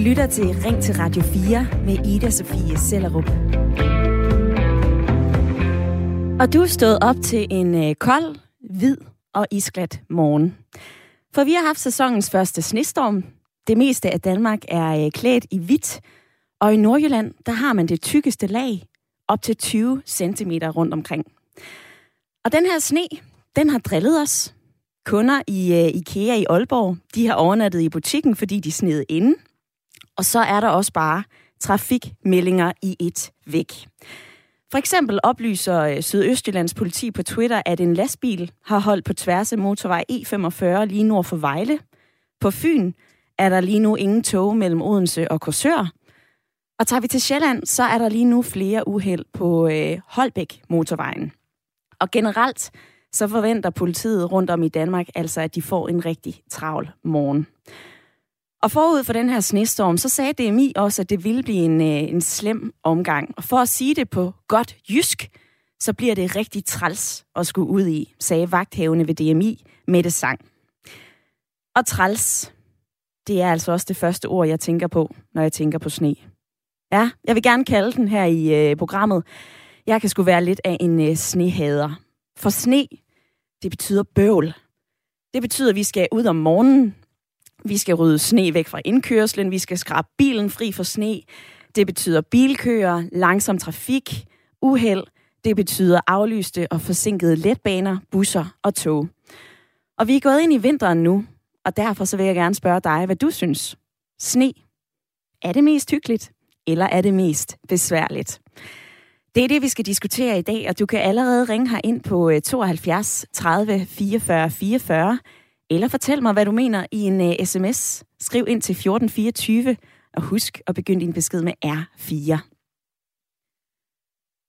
lytter til Ring til Radio 4 med Ida Sofie Sellerup. Og du er stået op til en øh, kold, hvid og isglat morgen. For vi har haft sæsonens første snestorm. Det meste af Danmark er øh, klædt i hvidt, og i Nordjylland, der har man det tykkeste lag, op til 20 cm rundt omkring. Og den her sne, den har drillet os. Kunder i uh, IKEA i Aalborg, de har overnattet i butikken, fordi de sneede inde. Og så er der også bare trafikmeldinger i et væk. For eksempel oplyser øh, Sydøstjyllands politi på Twitter, at en lastbil har holdt på tværs af motorvej E45 lige nord for Vejle. På Fyn er der lige nu ingen tog mellem Odense og Korsør. Og tager vi til Sjælland, så er der lige nu flere uheld på øh, Holbæk motorvejen. Og generelt så forventer politiet rundt om i Danmark altså, at de får en rigtig travl morgen. Og forud for den her snestorm, så sagde DMI også, at det ville blive en, øh, en slem omgang. Og for at sige det på godt jysk, så bliver det rigtig træls at skulle ud i, sagde vagthavende ved DMI med det sang. Og træls, det er altså også det første ord, jeg tænker på, når jeg tænker på sne. Ja, jeg vil gerne kalde den her i øh, programmet. Jeg kan sgu være lidt af en øh, snehader. For sne, det betyder bøvl. Det betyder, at vi skal ud om morgenen. Vi skal rydde sne væk fra indkørslen. Vi skal skrabe bilen fri for sne. Det betyder bilkøer, langsom trafik, uheld. Det betyder aflyste og forsinkede letbaner, busser og tog. Og vi er gået ind i vinteren nu, og derfor så vil jeg gerne spørge dig, hvad du synes. Sne. Er det mest hyggeligt, eller er det mest besværligt? Det er det, vi skal diskutere i dag, og du kan allerede ringe her ind på 72 30 44 44, eller fortæl mig, hvad du mener i en uh, sms. Skriv ind til 1424, og husk at begynde din besked med R4.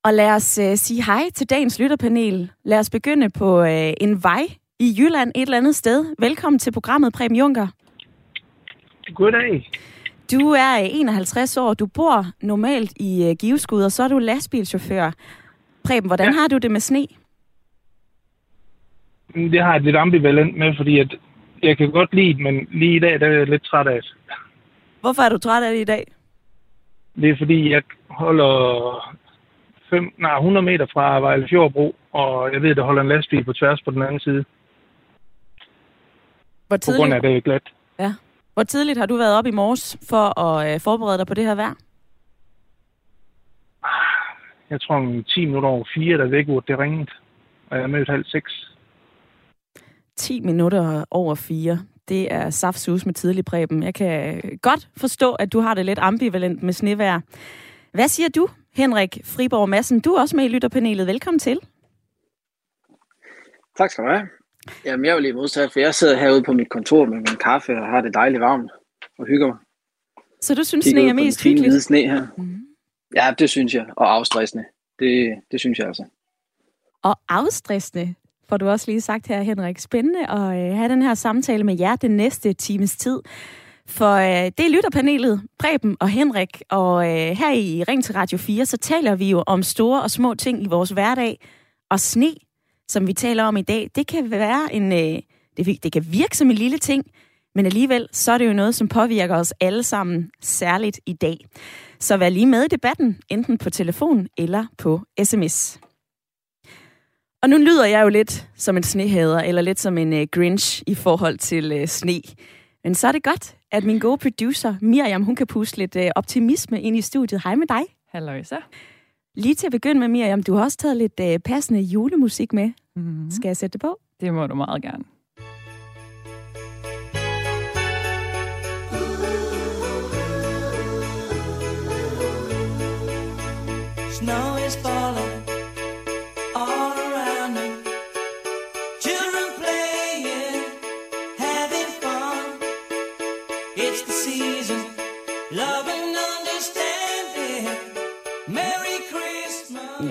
Og lad os uh, sige hej til dagens lytterpanel. Lad os begynde på uh, en vej i Jylland et eller andet sted. Velkommen til programmet, Preben Junker. Goddag. Du er 51 år, du bor normalt i uh, Giveskud, og så er du lastbilchauffør. Preben, hvordan ja. har du det med sne? Det har jeg et lidt ambivalent med, fordi at jeg kan godt lide det, men lige i dag der er jeg lidt træt af det. Hvorfor er du træt af det i dag? Det er fordi, jeg holder fem, nej, 100 meter fra Vejle Fjordbro, og jeg ved, at der holder en lastbil på tværs på den anden side. Hvor tidligt? På grund af, at det er glat. Ja. Hvor tidligt har du været op i morges for at øh, forberede dig på det her vejr? Jeg tror, 10 minutter over 4, der væk, hvor det ringede. Og jeg er mødt halv 6. 10 minutter over 4. Det er saftsus med tidlig præben. Jeg kan godt forstå, at du har det lidt ambivalent med snevejr. Hvad siger du, Henrik Friborg Madsen? Du er også med i lytterpanelet. Velkommen til. Tak skal du have. Jamen, jeg jo lige modsat, for jeg sidder herude på mit kontor med min kaffe og har det dejligt varmt og hygger mig. Så du synes, sne er mest hyggeligt? sne her. Mm. Ja, det synes jeg. Og afstressende. Det, det synes jeg altså. Og afstressende, får du også lige sagt her, Henrik. Spændende at øh, have den her samtale med jer den næste times tid. For øh, det er lytterpanelet, Preben og Henrik, og øh, her i Ring til Radio 4, så taler vi jo om store og små ting i vores hverdag. Og sne, som vi taler om i dag, det kan være en... Øh, det, det kan virke som en lille ting, men alligevel, så er det jo noget, som påvirker os alle sammen, særligt i dag. Så vær lige med i debatten, enten på telefon eller på sms. Og nu lyder jeg jo lidt som en snehader, eller lidt som en uh, grinch i forhold til uh, sne. Men så er det godt, at min gode producer, Miriam, hun kan puste lidt uh, optimisme ind i studiet. Hej med dig. Hallo, så. Lige til at begynde med, Miriam, du har også taget lidt uh, passende julemusik med. Mm-hmm. Skal jeg sætte det på? Det må du meget gerne. Snow is falling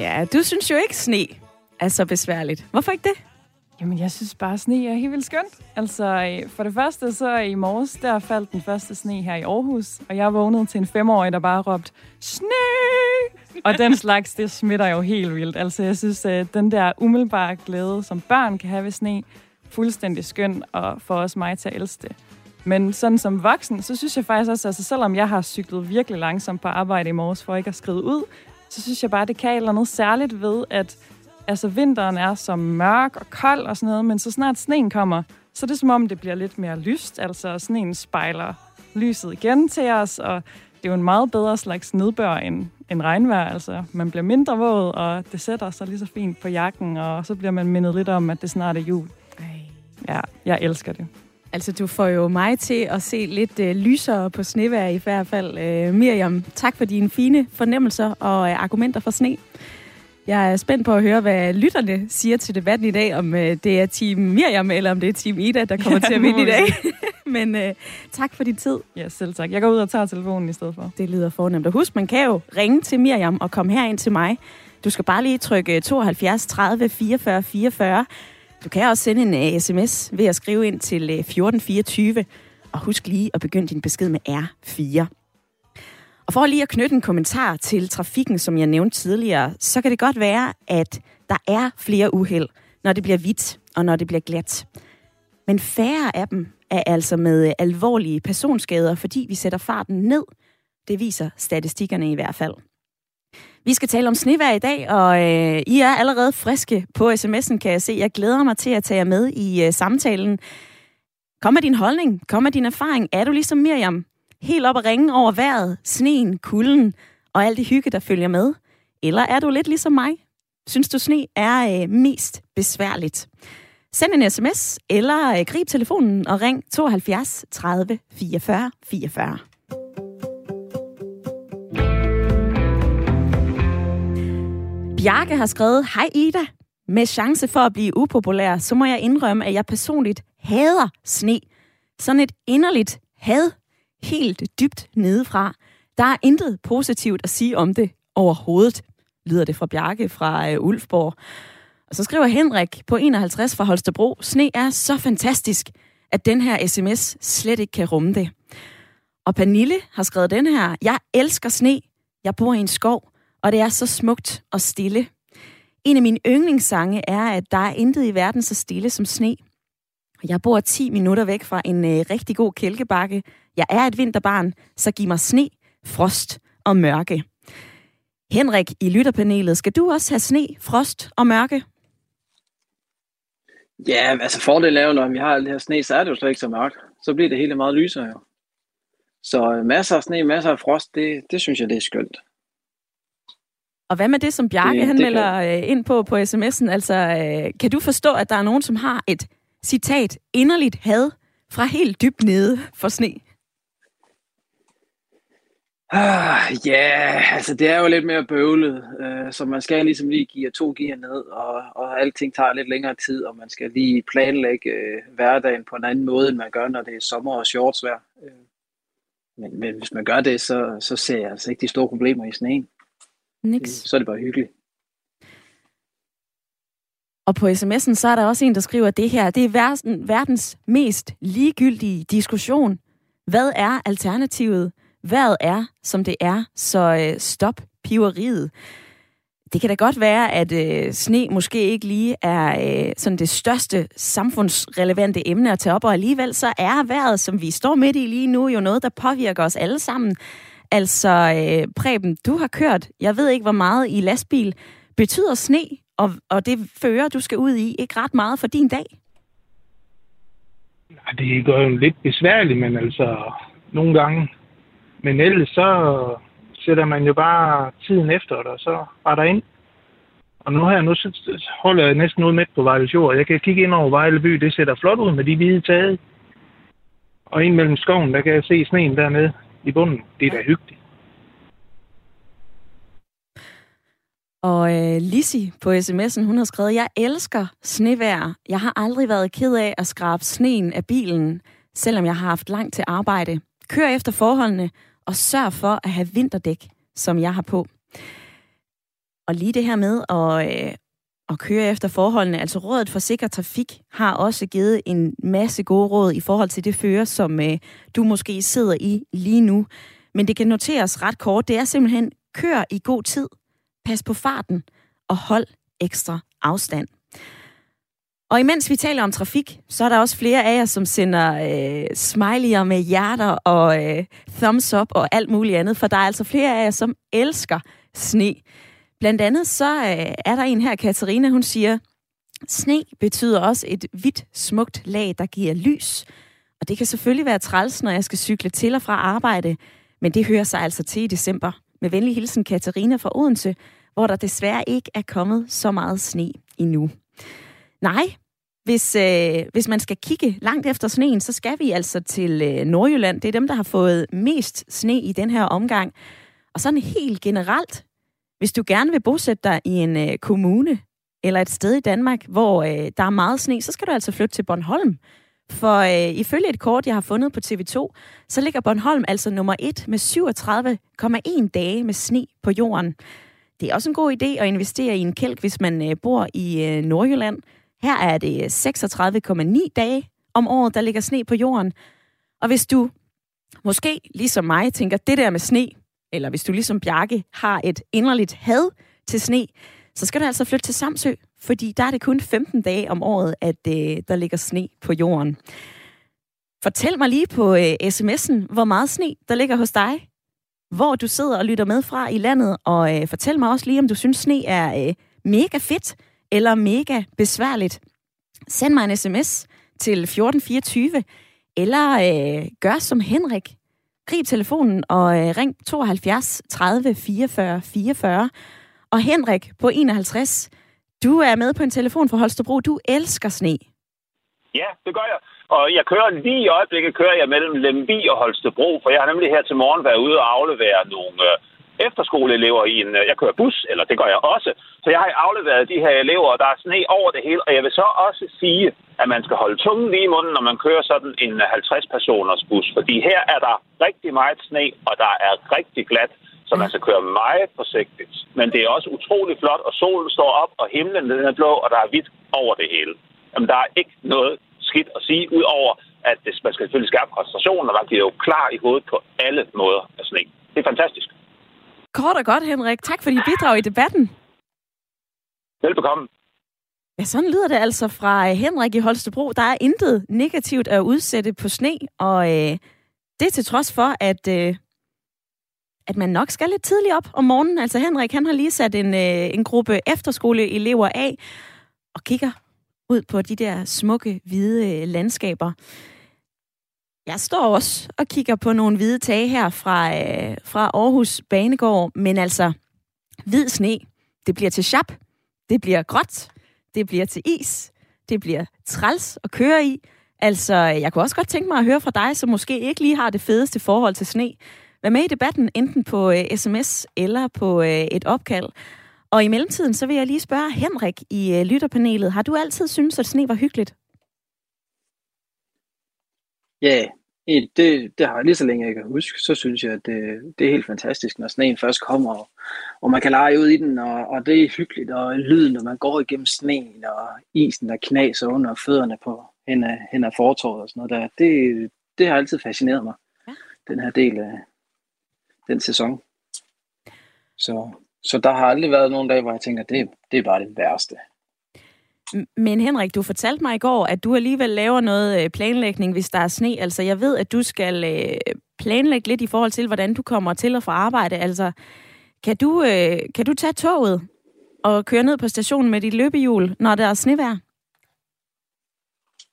Ja, du synes jo ikke sne er så besværligt. Hvorfor ikke det? Jamen, jeg synes bare, at sne er helt vildt skønt. Altså, øh, for det første, så øh, i morges, der faldt den første sne her i Aarhus, og jeg vågnede til en femårig, der bare råbte, sne! Og den slags, det smitter jo helt vildt. Altså, jeg synes, at den der umiddelbare glæde, som børn kan have ved sne, fuldstændig skøn, og for os mig til at elske det. Men sådan som voksen, så synes jeg faktisk også, altså selvom jeg har cyklet virkelig langsomt på arbejde i morges for ikke at skride ud, så synes jeg bare, det kan et eller andet særligt ved, at altså, vinteren er så mørk og kold og sådan noget, men så snart sneen kommer, så er det som om, det bliver lidt mere lyst. Altså sneen spejler lyset igen til os, og det er jo en meget bedre slags nedbør end, end regnvejr. Altså, man bliver mindre våd, og det sætter sig lige så fint på jakken, og så bliver man mindet lidt om, at det snart er jul. Ja, jeg elsker det. Altså, du får jo mig til at se lidt øh, lysere på snevejr i hvert fald. Øh, Miriam, tak for dine fine fornemmelser og øh, argumenter for sne. Jeg er spændt på at høre, hvad lytterne siger til debatten i dag, om øh, det er Team Miriam, eller om det er Team Ida, der kommer Ja, til at vinde i dag. Men øh, tak for din tid. Ja, selv tak. Jeg går ud og tager telefonen i stedet for. Det lyder fornemt. Og husk, man kan jo ringe til Miriam og komme herind til mig. Du skal bare lige trykke 72 30 44 44. Du kan også sende en øh, uh, sms ved at skrive ind til øh, uh, 1424. Og husk lige at begynde din besked med R4. Og for lige at knytte en kommentar til trafikken, som jeg nævnte tidligere, så kan det godt være, at der er flere uheld, når det bliver hvidt og når det bliver glat. Men færre af dem er altså med øh, alvorlige personskader, fordi vi sætter farten ned. Det viser statistikkerne i hvert fald. Vi skal tale om snevær i dag, og øh, I er allerede friske på sms'en, kan jeg se. Jeg glæder mig til at tage jer med i øh, samtalen. Kom med din holdning, kom med din erfaring. Er du ligesom Miriam? Helt op at ringe over vejret, sneen, kulden og alt det hygge, der følger med? Eller er du lidt ligesom mig? Synes du, sne er øh, mest besværligt? Send en sms eller øh, grib telefonen og ring 72 30 44 44. Bjarke har skrevet, Hej Ida. Med chance for at blive upopulær, så må jeg indrømme, at jeg personligt hader sne. Sådan et inderligt had, helt dybt nedefra. Der er intet positivt at sige om det overhovedet, lyder det fra Bjarke fra øh, Ulfborg. Og så skriver Henrik på 51 fra Holstebro, sne er så fantastisk, at den her sms slet ikke kan rumme det. Og Pernille har skrevet den her, jeg elsker sne, jeg bor i en skov, og det er så smukt og stille. En af mine yndlingssange er, at der er intet i verden så stille som sne. Jeg bor 10 minutter væk fra en øh, rigtig god kælkebakke. Jeg er et vinterbarn, så giv mig sne, frost og mørke. Henrik i lytterpanelet, skal du også have sne, frost og mørke? Ja, altså fordelen er jo, når vi har alt det her sne, så er det jo slet ikke så mørkt. Så bliver det hele meget lysere jo. Så øh, masser af sne, masser af frost, det, det synes jeg, det er skønt. Og hvad med det, som Bjarke Det- han det melder øh, ind på på sms'en? Altså, øh, kan du forstå, at der er nogen, som har et citat inderligt had fra helt dybt nede for sne? Ah, Ja, altså det er jo lidt mere bøvlet, øh, så man skal ligesom lige give to gear ned, og, og alting tager lidt længere tid, og man skal lige planlægge øh, hverdagen på en anden måde, end man gør, når det er sommer og shortsvejr. Øh, men, men hvis man gør det, så, så ser jeg altså ikke de store problemer i sneen. Niks. Så er det bare hyggeligt. Og på sms'en, så er der også en, der skriver, at det her det er verden, verdens mest ligegyldige diskussion. Hvad er alternativet? Hvad er, som det er? Så øh, stop piveriet. Det kan da godt være, at øh, sne måske ikke lige er øh, sådan det største samfundsrelevante emne at tage op, og alligevel så er vejret, som vi står midt i lige nu, jo noget, der påvirker os alle sammen. Altså, øh, Preben, du har kørt, jeg ved ikke hvor meget i lastbil. Betyder sne og, og det fører, du skal ud i, ikke ret meget for din dag? Nej, det gør jo lidt besværligt, men altså nogle gange. Men ellers så sætter man jo bare tiden efter det, og så retter ind. Og nu her, nu så holder jeg næsten ud midt på Vejles jord. Jeg kan kigge ind over Vejle by, det ser flot ud med de hvide tage. Og ind mellem skoven, der kan jeg se sneen dernede i bunden. Det er da hyggeligt. Og øh, Lissi på sms'en, hun har skrevet, jeg elsker snevejr. Jeg har aldrig været ked af at skrabe sneen af bilen, selvom jeg har haft langt til arbejde. Kør efter forholdene og sørg for at have vinterdæk, som jeg har på. Og lige det her med at, øh, at køre efter forholdene, altså Rådet for Sikker Trafik har også givet en masse gode råd i forhold til det fører, som øh, du måske sidder i lige nu. Men det kan noteres ret kort. Det er simpelthen, kør i god tid, pas på farten og hold ekstra afstand. Og imens vi taler om trafik, så er der også flere af jer, som sender øh, smiley'er med hjerter og øh, thumbs up og alt muligt andet, for der er altså flere af jer, som elsker sne. Blandt andet så øh, er der en her, Katarina, hun siger, sne betyder også et hvidt, smukt lag, der giver lys. Og det kan selvfølgelig være træls, når jeg skal cykle til og fra arbejde, men det hører sig altså til i december. Med venlig hilsen Katarina fra Odense, hvor der desværre ikke er kommet så meget sne endnu. Nej, hvis, øh, hvis man skal kigge langt efter sneen, så skal vi altså til øh, Nordjylland. Det er dem, der har fået mest sne i den her omgang. Og sådan helt generelt, hvis du gerne vil bosætte dig i en øh, kommune eller et sted i Danmark, hvor øh, der er meget sne, så skal du altså flytte til Bornholm. For øh, ifølge et kort, jeg har fundet på TV2, så ligger Bornholm altså nummer 1 med 37,1 dage med sne på jorden. Det er også en god idé at investere i en kælk, hvis man øh, bor i øh, Nordjylland. Her er det øh, 36,9 dage om året, der ligger sne på jorden. Og hvis du måske ligesom mig tænker, det der med sne, eller hvis du ligesom Bjarke har et inderligt had til sne, så skal du altså flytte til Samsø, fordi der er det kun 15 dage om året, at øh, der ligger sne på jorden. Fortæl mig lige på øh, sms'en, hvor meget sne der ligger hos dig, hvor du sidder og lytter med fra i landet, og øh, fortæl mig også lige, om du synes, sne er øh, mega fedt eller mega besværligt. Send mig en sms til 1424, eller øh, gør som Henrik. Grib telefonen og øh, ring 72 30 44 44. Og Henrik på 51, du er med på en telefon fra Holstebro. Du elsker sne. Ja, det gør jeg. Og jeg kører lige i øjeblikket, kører jeg mellem Lemvi og Holstebro, for jeg har nemlig her til morgen været ude og aflevere nogle øh, efterskoleelever i en... Øh, jeg kører bus, eller det gør jeg også. Så jeg har afleveret de her elever, og der er sne over det hele. Og jeg vil så også sige, at man skal holde tungen lige i munden, når man kører sådan en øh, 50-personers bus. Fordi her er der rigtig meget sne, og der er rigtig glat. Så man skal køre meget forsigtigt. Men det er også utrolig flot, og solen står op, og himlen den er blå, og der er hvidt over det hele. Jamen, der er ikke noget skidt at sige, udover at det, man skal selvfølgelig skærpe koncentrationen, og man bliver jo klar i hovedet på alle måder af sne. Det er fantastisk. Kort og godt, Henrik. Tak for dit bidrag i debatten. Velbekomme. Ja, sådan lyder det altså fra øh, Henrik i Holstebro. Der er intet negativt at udsætte på sne, og øh, det er til trods for, at, øh, at man nok skal lidt tidligt op om morgenen. Altså Henrik, han har lige sat en, øh, en gruppe efterskoleelever af og kigger ud på de der smukke, hvide øh, landskaber. Jeg står også og kigger på nogle hvide tage her fra, øh, fra Aarhus Banegård, men altså, hvid sne, det bliver til chap, det bliver gråt, det bliver til is, det bliver træls at køre i. Altså, jeg kunne også godt tænke mig at høre fra dig, som måske ikke lige har det fedeste forhold til sne. Vær med i debatten, enten på øh, sms eller på øh, et opkald. Og i mellemtiden, så vil jeg lige spørge Henrik i øh, lytterpanelet. Har du altid syntes, at sne var hyggeligt? Ja, yeah, det, det har jeg lige så længe jeg kan huske, så synes jeg, at det, det er helt fantastisk, når sneen først kommer, og, og man kan lege ud i den, og, og det er hyggeligt, og lyden, når man går igennem sneen, og isen, der knaser under fødderne på hen af, hen af fortorvet og sådan noget der, det, det har altid fascineret mig, ja. den her del af den sæson. Så, så der har aldrig været nogen dag, hvor jeg tænker, det, det er bare det værste. Men Henrik, du fortalte mig i går, at du alligevel laver noget øh, planlægning, hvis der er sne. Altså, jeg ved, at du skal øh, planlægge lidt i forhold til, hvordan du kommer til og fra arbejde. Altså, kan du, øh, kan du tage toget og køre ned på stationen med dit løbehjul, når der er snevejr?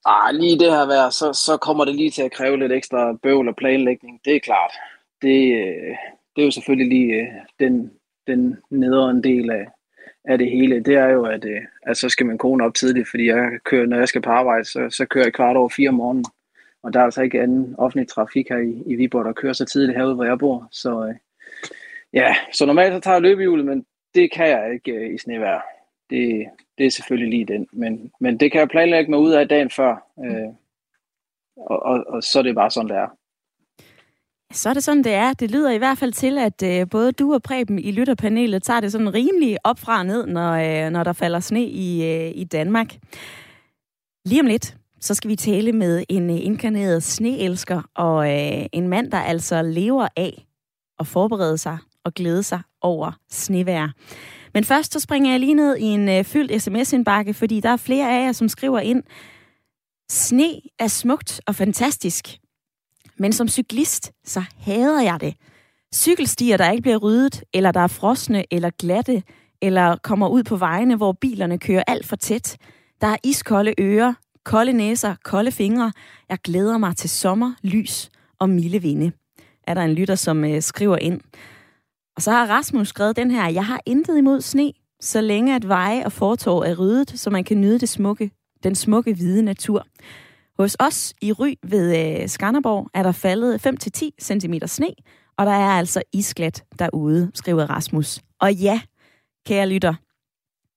Ah, lige det her vejr, så, så kommer det lige til at kræve lidt ekstra bøvl og planlægning. Det er klart. Det, det er jo selvfølgelig lige den, den nederen del af, af det hele, det er jo, at, øh, at så skal man kone op tidligt, fordi jeg kører, når jeg skal på arbejde, så, så kører jeg kvart over fire om morgenen. Og der er altså ikke anden offentlig trafik her i, i Viborg, der kører så tidligt herude, hvor jeg bor. Så øh, ja, så normalt så tager jeg løbehjulet, men det kan jeg ikke øh, i snevejr. Det, det er selvfølgelig lige den. Men, men det kan jeg planlægge mig ud af dagen før. Øh, og, og, og så er det bare sådan, det er. Så er det sådan, det er. Det lyder i hvert fald til, at øh, både du og Preben i lytterpanelet tager det sådan rimelig op fra og ned, når, øh, når der falder sne i, øh, i Danmark. Lige om lidt, så skal vi tale med en øh, inkarneret sneelsker og øh, en mand, der altså lever af at forberede sig og glæde sig over snevejr. Men først så springer jeg lige ned i en øh, fyldt sms-indbakke, fordi der er flere af jer, som skriver ind, Sne er smukt og fantastisk, men som cyklist, så hader jeg det. Cykelstier, der ikke bliver ryddet, eller der er frosne eller glatte, eller kommer ud på vejene, hvor bilerne kører alt for tæt. Der er iskolde ører, kolde næser, kolde fingre. Jeg glæder mig til sommer, lys og milde vinde. Er der en lytter, som øh, skriver ind. Og så har Rasmus skrevet den her. Jeg har intet imod sne, så længe at veje og fortov er ryddet, så man kan nyde det smukke, den smukke hvide natur. Hos os i Ry ved øh, Skanderborg er der faldet 5-10 cm sne, og der er altså isglat derude, skriver Rasmus. Og ja, kære lytter,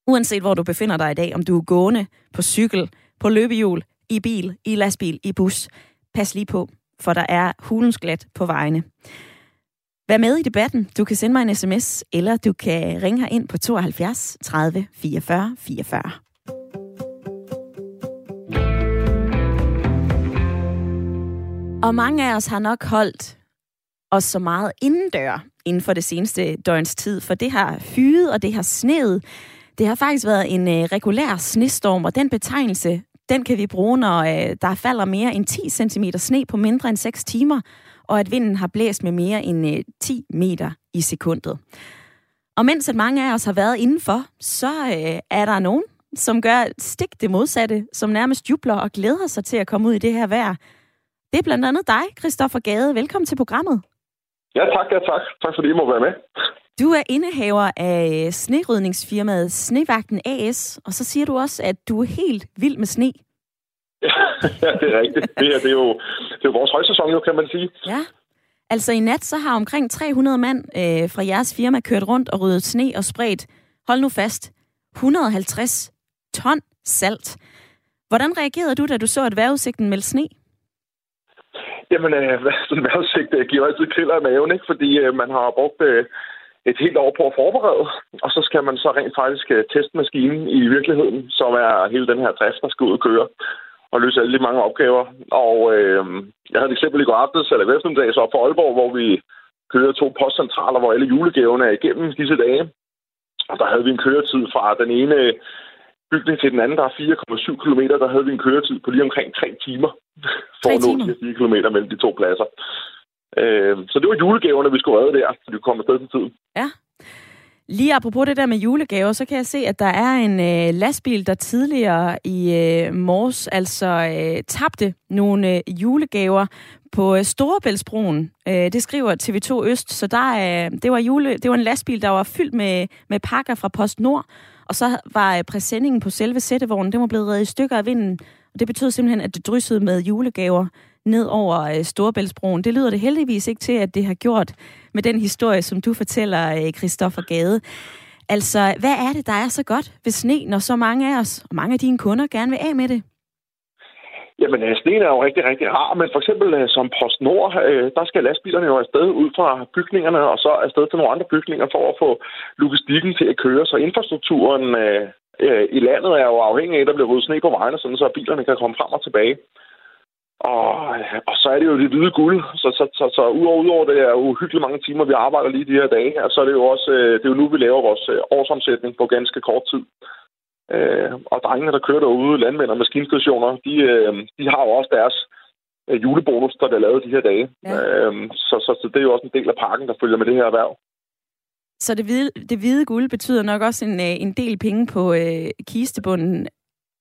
uanset hvor du befinder dig i dag, om du er gående, på cykel, på løbehjul, i bil, i lastbil, i bus, pas lige på, for der er hulens glat på vejene. Vær med i debatten. Du kan sende mig en sms, eller du kan ringe her ind på 72 30 44 44. Og mange af os har nok holdt os så meget indendør inden for det seneste døgns tid, for det har fyret og det har sneet. Det har faktisk været en øh, regulær snestorm, og den betegnelse, den kan vi bruge, når øh, der falder mere end 10 cm sne på mindre end 6 timer, og at vinden har blæst med mere end øh, 10 meter i sekundet. Og mens at mange af os har været indenfor, så øh, er der nogen, som gør stik det modsatte, som nærmest jubler og glæder sig til at komme ud i det her vejr. Det er blandt andet dig, Christoffer Gade. Velkommen til programmet. Ja, tak, ja, tak. Tak fordi I må være med. Du er indehaver af snerydningsfirmaet Snevagten AS, og så siger du også, at du er helt vild med sne. ja, det er rigtigt. Det her, det er jo, det er jo vores højsæson, jo, kan man sige. Ja. Altså i nat, så har omkring 300 mand øh, fra jeres firma kørt rundt og ryddet sne og spredt, hold nu fast, 150 ton salt. Hvordan reagerede du, da du så, at vejrudsigten meldte sne? Jamen, øh, sådan en vejrudsigt øh, giver altid kriller i maven, ikke? Fordi øh, man har brugt øh, et helt år på at forberede, og så skal man så rent faktisk øh, teste maskinen i virkeligheden, som er hele den her drift, der skal ud og køre og løse alle de mange opgaver. Og øh, jeg havde et eksempel i går aftes, eller i så op for Aalborg, hvor vi kører to postcentraler, hvor alle julegaverne er igennem disse dage. Og der havde vi en køretid fra den ene bygning til den anden, der er 4,7 km, der havde vi en køretid på lige omkring 3 timer for Tre at nå de 4 km mellem de to pladser. Øh, så det var julegaverne, vi skulle redde der, så vi kom afsted til tiden. Ja. Lige apropos det der med julegaver, så kan jeg se, at der er en øh, lastbil, der tidligere i øh, morges altså øh, tabte nogle øh, julegaver på øh, Storebæltsbroen. Øh, det skriver TV2 Øst, så der, øh, det, var jule, det var en lastbil, der var fyldt med, med pakker fra Post Nord, og så var øh, præsendingen på selve sættevognen, den var blevet reddet i stykker af vinden, og det betød simpelthen, at det dryssede med julegaver ned over øh, Storebæltsbroen. Det lyder det heldigvis ikke til, at det har gjort med den historie, som du fortæller, øh, Christoffer Gade. Altså, hvad er det, der er så godt ved sne, når så mange af os, og mange af dine kunder, gerne vil af med det? Jamen, øh, sneen er jo rigtig, rigtig rar, men for eksempel øh, som PostNord, øh, der skal lastbilerne jo afsted ud fra bygningerne, og så afsted til nogle andre bygninger for at få logistikken til at køre. Så infrastrukturen i landet er jo afhængig af, at der bliver ryddet sne på vejene, sådan så bilerne kan komme frem og tilbage. Og, og så er det jo det hvide guld. Så, så, så, så udover, udover det er uhyggeligt mange timer, vi arbejder lige de her dage, her, så er det jo også det er jo nu, vi laver vores årsomsætning på ganske kort tid. Øh, og drengene, der kører derude, landmænd og maskinstationer, de, øh, de har jo også deres øh, julebonus, der bliver lavet de her dage. Ja. Øh, så, så, så det er jo også en del af pakken, der følger med det her erhverv. Så det hvide, det hvide guld betyder nok også en, øh, en del penge på øh, kistebunden,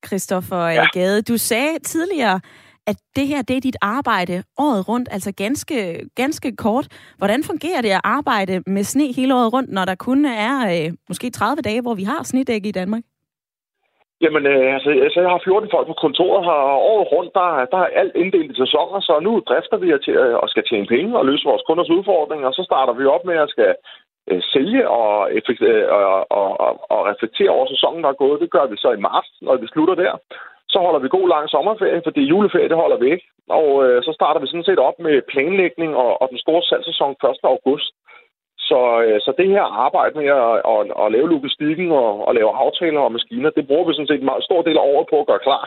Christoffer ja. Ja. Gade. Du sagde tidligere, at det her det er dit arbejde året rundt, altså ganske, ganske kort. Hvordan fungerer det at arbejde med sne hele året rundt, når der kun er øh, måske 30 dage, hvor vi har snedæk i Danmark? Jamen, øh, altså, altså, jeg har 14 folk på kontoret her, og året rundt, der, der er alt inddelt i sæsoner, så nu drifter vi til at, og skal tjene penge og løse vores kunders udfordringer, og så starter vi op med at skal øh, sælge og, effekt, øh, og, og, og, og reflektere over sæsonen, der er gået. Det gør vi så i marts, når vi slutter der. Så holder vi god lang sommerferie, fordi juleferie, det holder vi ikke. Og øh, så starter vi sådan set op med planlægning og, og den store salgssæson 1. august. Så, øh, så det her arbejde med at, at, at lave logistikken og, og lave aftaler og maskiner, det bruger vi sådan set en meget stor del af året på at gøre klar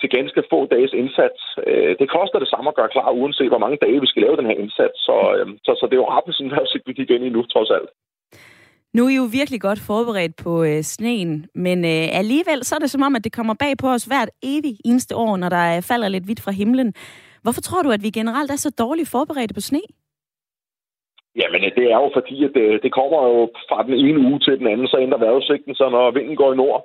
til ganske få dages indsats. Øh, det koster det samme at gøre klar, uanset hvor mange dage vi skal lave den her indsats. Så, øhm, så, så det er jo rart sådan her vejrudsigt, vi gik ind i nu, trods alt. Nu er I jo virkelig godt forberedt på øh, sneen, men øh, alligevel så er det som om, at det kommer bag på os hvert evig eneste år, når der øh, falder lidt vidt fra himlen. Hvorfor tror du, at vi generelt er så dårligt forberedte på sne? Jamen, det er jo fordi, at det, det kommer jo fra den ene uge til den anden, så ændrer vejrudsigten sig, når vinden går i nord.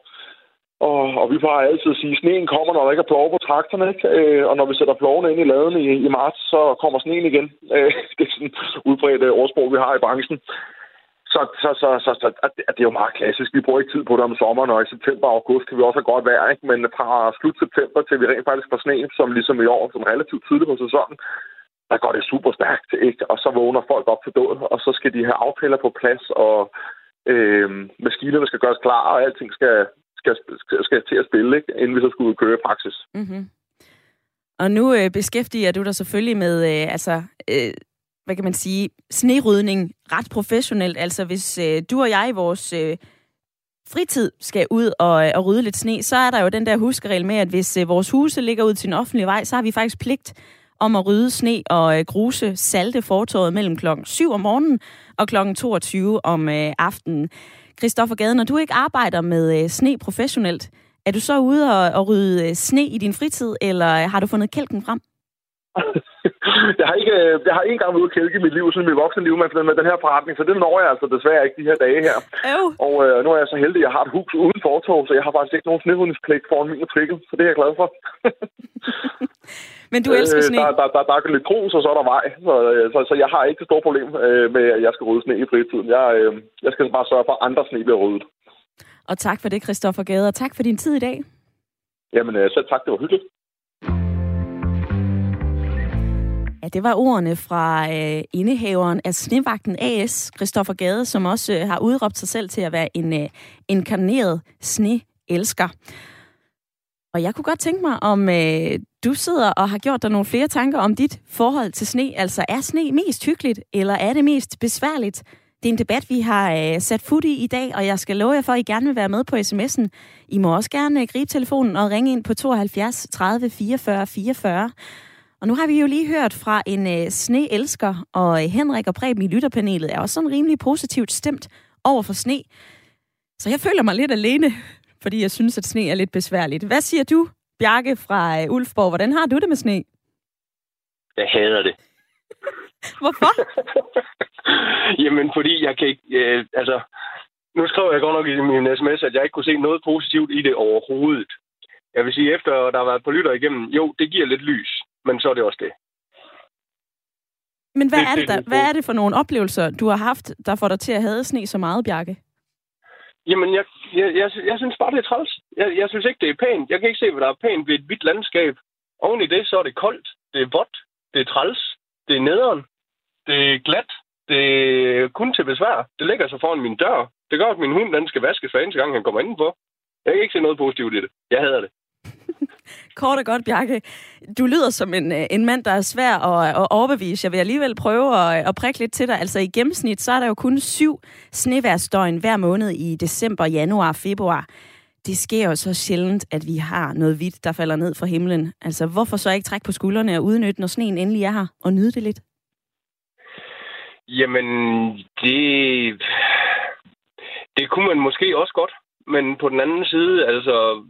Og, og vi plejer altid at sige, at sneen kommer, når der ikke er plov på trakterne, ikke? Øh, og når vi sætter plovene ind i laden i, i marts, så kommer sneen igen. Øh, det er sådan et udbredt øh, ordsprog, vi har i branchen. Så, så, så, så, så at det, at det er jo meget klassisk. Vi bruger ikke tid på det om sommeren, og i september og august kan vi også have godt vejr, ikke? Men fra slut september til vi rent faktisk får sne, som ligesom i år, som relativt tidligt på sæsonen, der går det super stærkt, ikke? Og så vågner folk op til døden, og så skal de have aftaler på plads, og øh, maskinerne skal gøres klar, og alting skal, skal, skal, skal til at spille, ikke? inden vi så skulle køre i praksis. Mm-hmm. Og nu øh, beskæftiger du dig selvfølgelig med, øh, altså, øh, hvad kan man sige, snerydning ret professionelt. Altså hvis øh, du og jeg i vores øh, fritid skal ud og, øh, og rydde lidt sne, så er der jo den der huskeregel med, at hvis øh, vores huse ligger ud til en offentlig vej, så har vi faktisk pligt om at rydde sne og øh, gruse salte fortorvet mellem klokken 7 om morgenen og klokken 22 om øh, aftenen. Christoffer Gade, når du ikke arbejder med øh, sne professionelt, er du så ude og, og rydde sne i din fritid, eller har du fundet kælken frem? jeg har ikke, jeg har en gang været ude at kælke i mit liv, siden mit voksne liv med, med den her forretning, så det når jeg altså desværre ikke de her dage her. Øv. Og øh, nu er jeg så heldig, at jeg har et hus uden fortov, så jeg har faktisk ikke nogen snehundspligt foran min matrikel, så det er jeg glad for. Men du elsker sne. Øh, der, der, der, der er lidt grus, og så er der vej, så, øh, så, så jeg har ikke et stort problem øh, med, at jeg skal rydde sne i fritiden. Jeg, øh, jeg skal bare sørge for, at andre sne bliver ryddet. Og tak for det, Christoffer Gade, og tak for din tid i dag. Jamen øh, selv tak, det var hyggeligt. Ja, det var ordene fra øh, indehaveren af Snevagten AS, Christoffer Gade, som også øh, har udråbt sig selv til at være en øh, inkarneret sneelsker. Og jeg kunne godt tænke mig, om øh, du sidder og har gjort dig nogle flere tanker om dit forhold til sne. Altså, er sne mest hyggeligt, eller er det mest besværligt? Det er en debat, vi har øh, sat fod i i dag, og jeg skal love jer for, at I gerne vil være med på sms'en. I må også gerne øh, gribe telefonen og ringe ind på 72 30 44 44. Og nu har vi jo lige hørt fra en øh, sneelsker, og øh, Henrik og Preben i lytterpanelet er også sådan rimelig positivt stemt over for sne. Så jeg føler mig lidt alene, fordi jeg synes, at sne er lidt besværligt. Hvad siger du, Bjarke fra øh, Ulfborg? Hvordan har du det med sne? Jeg hader det. Hvorfor? Jamen, fordi jeg kan ikke... Øh, altså, nu skrev jeg godt nok i min sms, at jeg ikke kunne se noget positivt i det overhovedet. Jeg vil sige, efter der har været på lytter igennem, jo, det giver lidt lys, men så er det også det. Men hvad, Det- er det, det- der, det- hvad er det for nogle oplevelser, du har haft, der får dig til at have sne så meget, Bjarke? Jamen, jeg, jeg, jeg, jeg synes bare, det er træls. Jeg, jeg synes ikke, det er pænt. Jeg kan ikke se, hvad der er pænt ved et hvidt landskab. Oven i det, så er det koldt, det er vådt, det er træls, det er nederen, det er glat, det er kun til besvær. Det ligger så foran min dør. Det gør, at min hund den skal vaskes hver eneste gang, han kommer indenfor. Jeg kan ikke se noget positivt i det. Jeg hader det. Kort og godt, Bjarke. Du lyder som en, øh, en mand, der er svær at, at overbevise. Jeg vil alligevel prøve at, at prikke lidt til dig. Altså i gennemsnit, så er der jo kun syv sneværsdøgn hver måned i december, januar februar. Det sker jo så sjældent, at vi har noget hvidt, der falder ned fra himlen. Altså, hvorfor så ikke trække på skuldrene og udnytte, når sneen endelig er her, og nyde det lidt? Jamen, det... Det kunne man måske også godt. Men på den anden side, altså...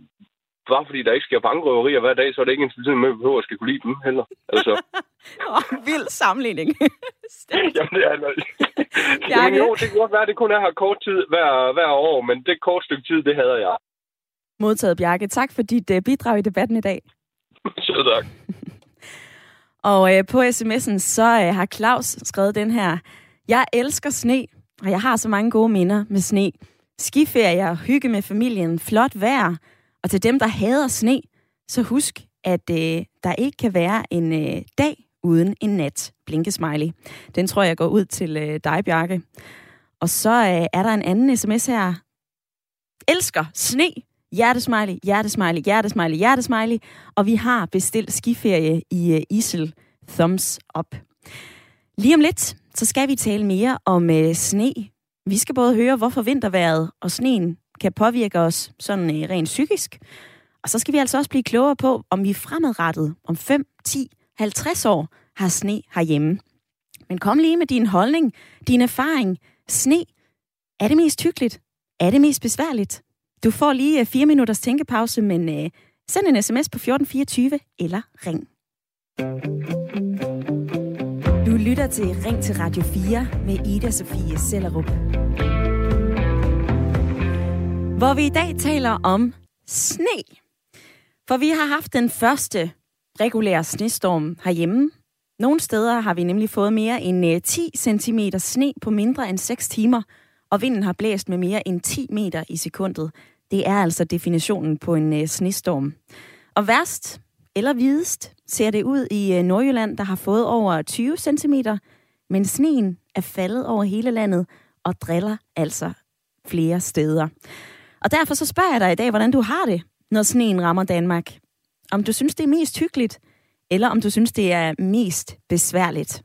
Bare fordi der ikke sker bankrøverier hver dag, så er det ikke en betydning med, at behøver at skal kunne lide dem heller. Altså, Åh, vild sammenligning. Jamen, det er, jamen, jo, det kan godt være, at det kun er her kort tid hver, hver år, men det kort stykke tid, det hader jeg. Modtaget, Bjarke. Tak for dit uh, bidrag i debatten i dag. Så tak. Og øh, på sms'en, så øh, har Claus skrevet den her. Jeg elsker sne, og jeg har så mange gode minder med sne. Skiferier, hygge med familien, flot vejr. Og til dem, der hader sne, så husk, at øh, der ikke kan være en øh, dag uden en nat. Blinkesmiley. Den tror jeg går ud til øh, dig, Bjarke. Og så øh, er der en anden sms her. Elsker sne. Hjertesmiley, hjertesmiley, hjertesmiley, hjertesmiley. Og vi har bestilt skiferie i øh, Isel. Thumbs up. Lige om lidt, så skal vi tale mere om øh, sne. Vi skal både høre, hvorfor vinterværet og sneen kan påvirke os sådan øh, rent psykisk. Og så skal vi altså også blive klogere på, om vi fremadrettet om 5, 10, 50 år har sne herhjemme. Men kom lige med din holdning, din erfaring. Sne, Er det mest hyggeligt? Er det mest besværligt? Du får lige øh, fire minutters tænkepause, men øh, send en sms på 1424 eller ring. Du lytter til Ring til Radio 4 med Ida Sofie Sellerup. Hvor vi i dag taler om sne. For vi har haft den første regulære snestorm herhjemme. Nogle steder har vi nemlig fået mere end øh, 10 cm sne på mindre end 6 timer, og vinden har blæst med mere end 10 meter i sekundet. Det er altså definitionen på en øh, snestorm. Og værst, eller videst, ser det ud i øh, Nordjylland, der har fået over 20 cm, men sneen er faldet over hele landet og driller altså flere steder. Og derfor så spørger jeg dig i dag, hvordan du har det, når sneen rammer Danmark. Om du synes, det er mest hyggeligt, eller om du synes, det er mest besværligt.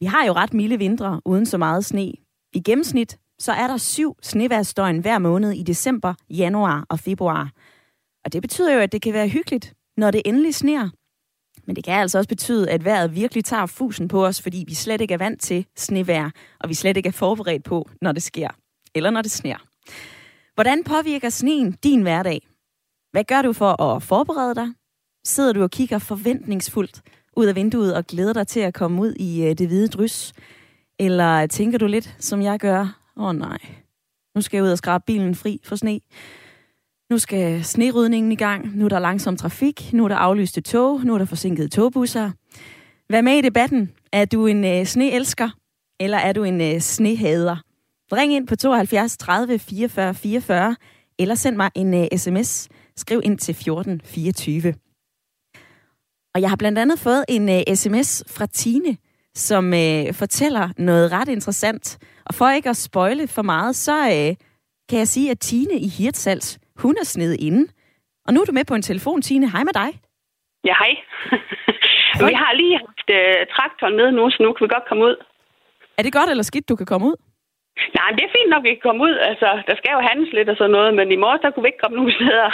Vi har jo ret milde vintre uden så meget sne. I gennemsnit så er der syv sneværsdøgn hver måned i december, januar og februar. Og det betyder jo, at det kan være hyggeligt, når det endelig sner. Men det kan altså også betyde, at vejret virkelig tager fusen på os, fordi vi slet ikke er vant til snevejr, og vi slet ikke er forberedt på, når det sker. Eller når det sner. Hvordan påvirker sneen din hverdag? Hvad gør du for at forberede dig? Sidder du og kigger forventningsfuldt ud af vinduet og glæder dig til at komme ud i øh, det hvide drys? Eller tænker du lidt, som jeg gør? Åh oh, nej, nu skal jeg ud og skrabe bilen fri for sne. Nu skal snerydningen i gang. Nu er der langsom trafik. Nu er der aflyste tog. Nu er der forsinkede togbusser. Vær med i debatten. Er du en øh, sneelsker? Eller er du en øh, snehader? Ring ind på 72 30 44 44, eller send mig en uh, sms. Skriv ind til 14 24. Og jeg har blandt andet fået en uh, sms fra Tine, som uh, fortæller noget ret interessant. Og for ikke at spoile for meget, så uh, kan jeg sige, at Tine i Hirtshals, hun er sned inde. Og nu er du med på en telefon, Tine. Hej med dig. Ja, hej. vi har lige haft uh, traktoren med nu, så nu kan vi godt komme ud. Er det godt eller skidt, du kan komme ud? Nej, men det er fint nok, at vi kan komme ud. Altså, der skal jo handles lidt og sådan noget, men i morges, der kunne vi ikke komme nogen steder.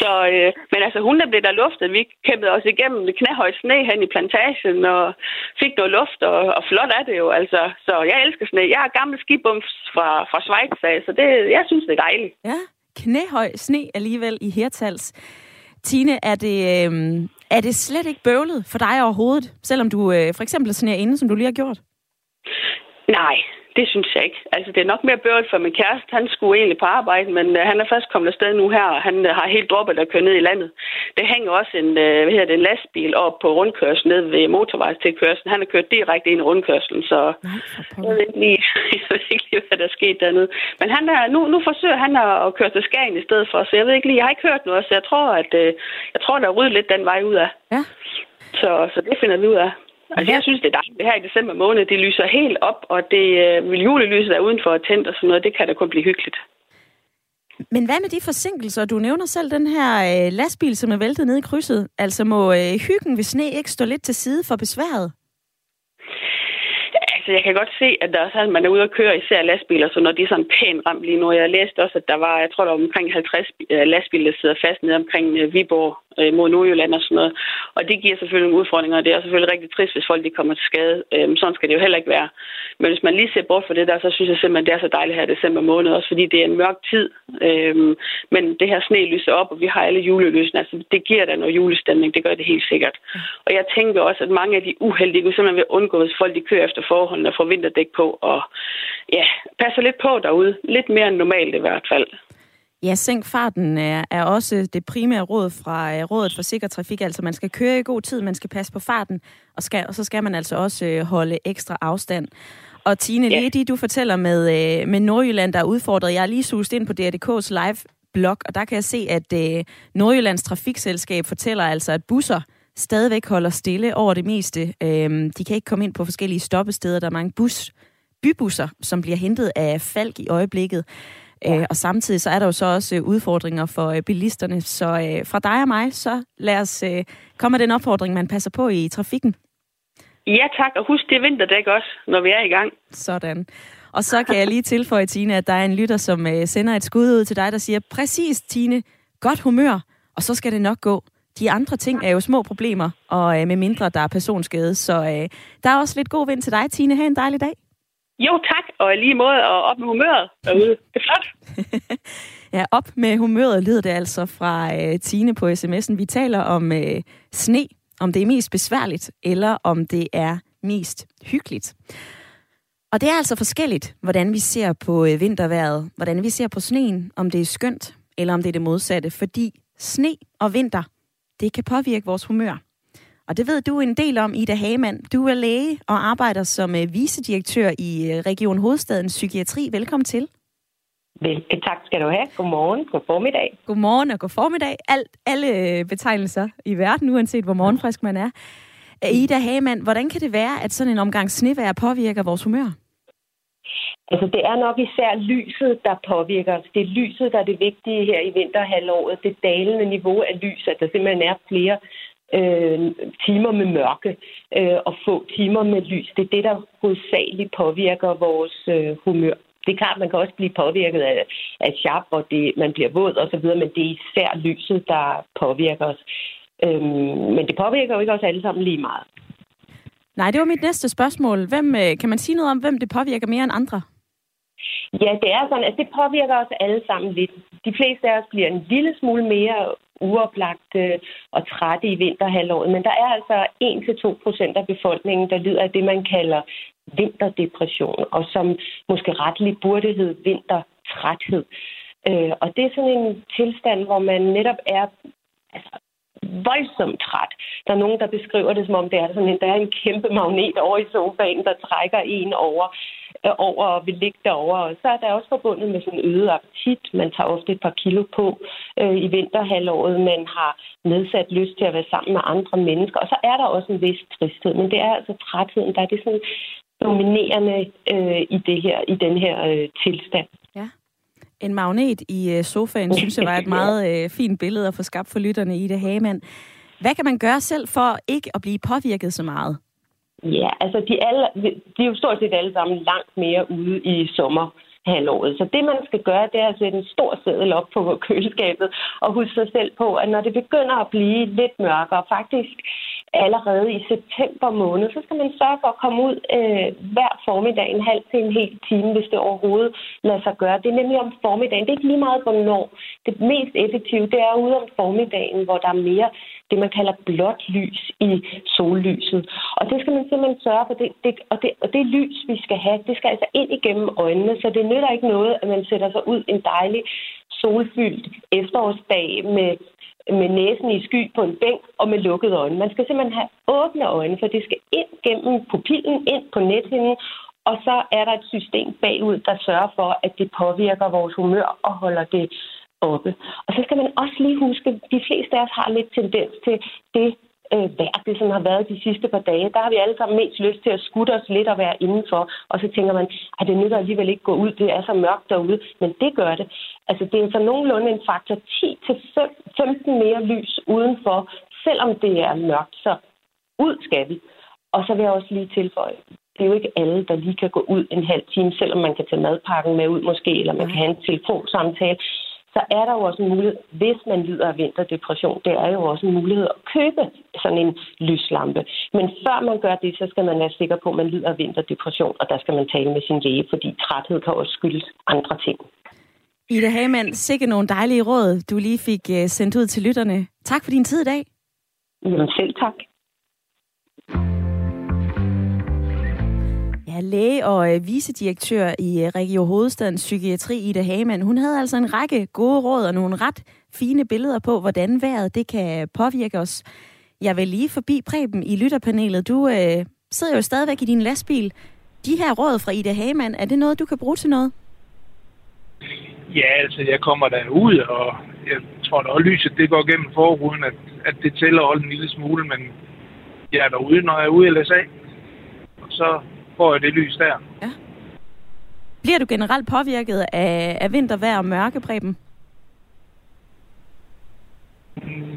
så, øh, men altså, hun der blev der luftet. Vi kæmpede os igennem med knæhøjt sne hen i plantagen og fik noget luft, og, og flot er det jo. Altså, så jeg elsker sne. Jeg har gammel skibums fra, fra Schweiz, af, så det, jeg synes, det er dejligt. Ja, knæhøj sne alligevel i Hirtals. Tine, er det, øh, er det slet ikke bøvlet for dig overhovedet, selvom du øh, for eksempel er sneer inde, som du lige har gjort? Nej, det synes jeg ikke. Altså, det er nok mere bøvlet for min kæreste. Han skulle egentlig på arbejde, men uh, han er først kommet afsted nu her, og han uh, har helt droppet at køre ned i landet. Det hænger også en, uh, hvad hedder det, en lastbil op på rundkørslen ned ved motorvejstilkørslen. Han har kørt direkte ind i rundkørslen, så jeg ved ikke lige, jeg ved ikke lige hvad der er sket dernede. Men han er, nu, nu forsøger han at køre til Skagen i stedet for, så jeg ved ikke lige, jeg har ikke hørt noget, så jeg tror, at uh, jeg tror, der er ryddet lidt den vej ud af. Ja. Så, så det finder vi ud af. Altså, jeg synes, det er dejligt. Her i december måned, det lyser helt op, og det øh, julelyset er udenfor og tændt og sådan noget. Det kan da kun blive hyggeligt. Men hvad med de forsinkelser? Du nævner selv den her øh, lastbil, som er væltet ned i krydset. Altså må øh, hyggen ved sne ikke stå lidt til side for besværet? Altså, jeg kan godt se, at der er sådan, man er ude at køre især lastbiler, så når de er sådan pænt ramt lige nu. Jeg læste også, at der var, jeg tror, der var omkring 50 øh, lastbiler, der sidder fast nede omkring øh, Viborg øh, mod Nordjylland og sådan noget. Og det giver selvfølgelig nogle udfordringer, og det er selvfølgelig rigtig trist, hvis folk de kommer til skade. Øhm, sådan skal det jo heller ikke være. Men hvis man lige ser bort fra det der, så synes jeg simpelthen, det er så dejligt her i december måned, også fordi det er en mørk tid. Øhm, men det her sne lyser op, og vi har alle julelysene. Altså, det giver da noget julestemning, det gør det helt sikkert. Og jeg tænker også, at mange af de uheldige kunne simpelthen vil undgå, hvis folk de kører efter forholdene får vinterdæk på, og ja, passer lidt på derude. Lidt mere end normalt i hvert fald. Ja, sænk farten er, er også det primære råd fra uh, Rådet for Sikker Trafik. Altså, man skal køre i god tid, man skal passe på farten, og, skal, og så skal man altså også uh, holde ekstra afstand. Og Tine, Ja. lige det, du fortæller med, uh, med Nordjylland, der er udfordret. Jeg har lige suget ind på DRDK's live-blog, og der kan jeg se, at uh, Nordjyllands Trafikselskab fortæller altså, at busser stadigvæk holder stille over det meste. Uh, de kan ikke komme ind på forskellige stoppesteder. Der er mange bus, bybusser, som bliver hentet af Falk i øjeblikket. Øh, og samtidig så er der jo så også øh, udfordringer for øh, bilisterne. Så øh, fra dig og mig, så lad os øh, komme med den opfordring, man passer på i trafikken. Ja tak, og husk det er vinterdæk også, når vi er i gang. Sådan. Og så kan jeg lige tilføje, Tine, at der er en lytter, som øh, sender et skud ud til dig, der siger, præcis, Tine, godt humør, og så skal det nok gå. De andre ting er jo små problemer, og øh, med mindre der er personskade. Så øh, der er også lidt god vind til dig, Tine. Ha' en dejlig dag. Jo, tak, og lige måde, og op med humøret derude. Det er flot. Ja, op med humøret lyder det altså fra øh, Tine på sms'en. Vi taler om øh, sne, om det er mest besværligt, eller om det er mest hyggeligt. Og det er altså forskelligt, hvordan vi ser på øh, vinterværet, hvordan vi ser på sneen, om det er skønt, eller om det er det modsatte, fordi sne og vinter, det kan påvirke vores humør. Og det ved du en del om, Ida Hagemann. Du er læge og arbejder som øh, vicedirektør i øh, Region Hovedstadens Psykiatri. Velkommen til. Vel, tak skal du have. Godmorgen, god formiddag. Godmorgen og god formiddag. Alt, alle øh, betegnelser i verden, uanset hvor morgenfrisk man er. Ida Hagemann, hvordan kan det være, at sådan en omgang snevejr påvirker vores humør? Altså, det er nok især lyset, der påvirker os. Det er lyset, der er det vigtige her i vinterhalvåret. Det dalende niveau af lys, at der simpelthen er flere øh, timer med mørke øh, og få timer med lys. Det er det, der hovedsageligt påvirker vores øh, humør. Det er klart, man kan også blive påvirket af, af sharp, og det, man bliver våd og så videre, men det er især lyset, der påvirker os. Øhm, men det påvirker jo ikke os alle sammen lige meget. Nej, det var mit næste spørgsmål. Hvem, øh, kan man sige noget om, hvem det påvirker mere end andre? Ja, det er sådan, at det påvirker os alle sammen lidt. De fleste af os bliver en lille smule mere uoplagte og trætte i vinterhalvåret, men der er altså 1-2 procent af befolkningen, der lider af det, man kalder vinterdepression, og som måske retligt burde hedde vintertræthed. Øh, og det er sådan en tilstand, hvor man netop er altså, voldsomt træt. Der er nogen, der beskriver det, som om det er sådan en, der er en kæmpe magnet over i sofaen, der trækker en over, over og vil ligge derovre. Og så er der også forbundet med sådan en øget appetit. Man tager ofte et par kilo på øh, i vinterhalvåret. Man har nedsat lyst til at være sammen med andre mennesker. Og så er der også en vis tristhed. Men det er altså trætheden, der er det sådan dominerende øh, i, det her, i den her øh, tilstand. Ja. En magnet i øh, sofaen, synes jeg var et meget øh, fint billede at få skabt for lytterne i det Hagemann. Hvad kan man gøre selv for ikke at blive påvirket så meget? Ja, altså de, alle, de er jo stort set alle sammen langt mere ude i sommerhalvåret. Så det, man skal gøre, det er at sætte en stor seddel op på køleskabet og huske sig selv på, at når det begynder at blive lidt mørkere, faktisk allerede i september måned, så skal man sørge for at komme ud øh, hver formiddag en halv til en hel time, hvis det overhovedet lader sig gøre. Det er nemlig om formiddagen. Det er ikke lige meget, hvornår. Det mest effektive, det er ude om formiddagen, hvor der er mere det, man kalder blåt lys i sollyset. Og det skal man simpelthen sørge for. Det, det, og, det, og det lys, vi skal have, det skal altså ind igennem øjnene, så det nytter ikke noget, at man sætter sig ud en dejlig solfyldt efterårsdag med med næsen i sky på en bænk og med lukkede øjne. Man skal simpelthen have åbne øjne, for det skal ind gennem pupillen, ind på nethinden, og så er der et system bagud, der sørger for, at det påvirker vores humør og holder det oppe. Og så skal man også lige huske, at de fleste af os har lidt tendens til det øh, vejr, det sådan har været de sidste par dage. Der har vi alle sammen mest lyst til at skutte os lidt og være indenfor. Og så tænker man, at det nytter alligevel ikke gå ud, det er så mørkt derude. Men det gør det. Altså det er så nogenlunde en faktor 10-15 mere lys udenfor, selvom det er mørkt. Så ud skal vi. Og så vil jeg også lige tilføje, det er jo ikke alle, der lige kan gå ud en halv time, selvom man kan tage madpakken med ud måske, eller man kan have en telefonsamtale så er der jo også en mulighed, hvis man lider af vinterdepression, det er jo også en mulighed at købe sådan en lyslampe. Men før man gør det, så skal man være sikker på, at man lider af vinterdepression, og der skal man tale med sin læge, fordi træthed kan også skyldes andre ting. Ida Hagemann, sikke nogle dejlige råd, du lige fik øh, sendt ud til lytterne. Tak for din tid i dag. Jamen selv tak. Ja, læge og øh, vicedirektør i øh, Region Hovedstadens Psykiatri, Ida Hagemann, hun havde altså en række gode råd og nogle ret fine billeder på, hvordan vejret det kan påvirke os. Jeg vil lige forbi Preben i lytterpanelet. Du øh, sidder jo stadigvæk i din lastbil. De her råd fra Ida Hagemann, er det noget, du kan bruge til noget? Ja, altså jeg kommer der ud, og jeg tror da også lyset, det går gennem forruden, at, at det tæller også en lille smule, men jeg er derude, når jeg er ude i LSA. Og så får jeg det lys der. Ja. Bliver du generelt påvirket af, af vintervejr og mørke, Preben? Mm,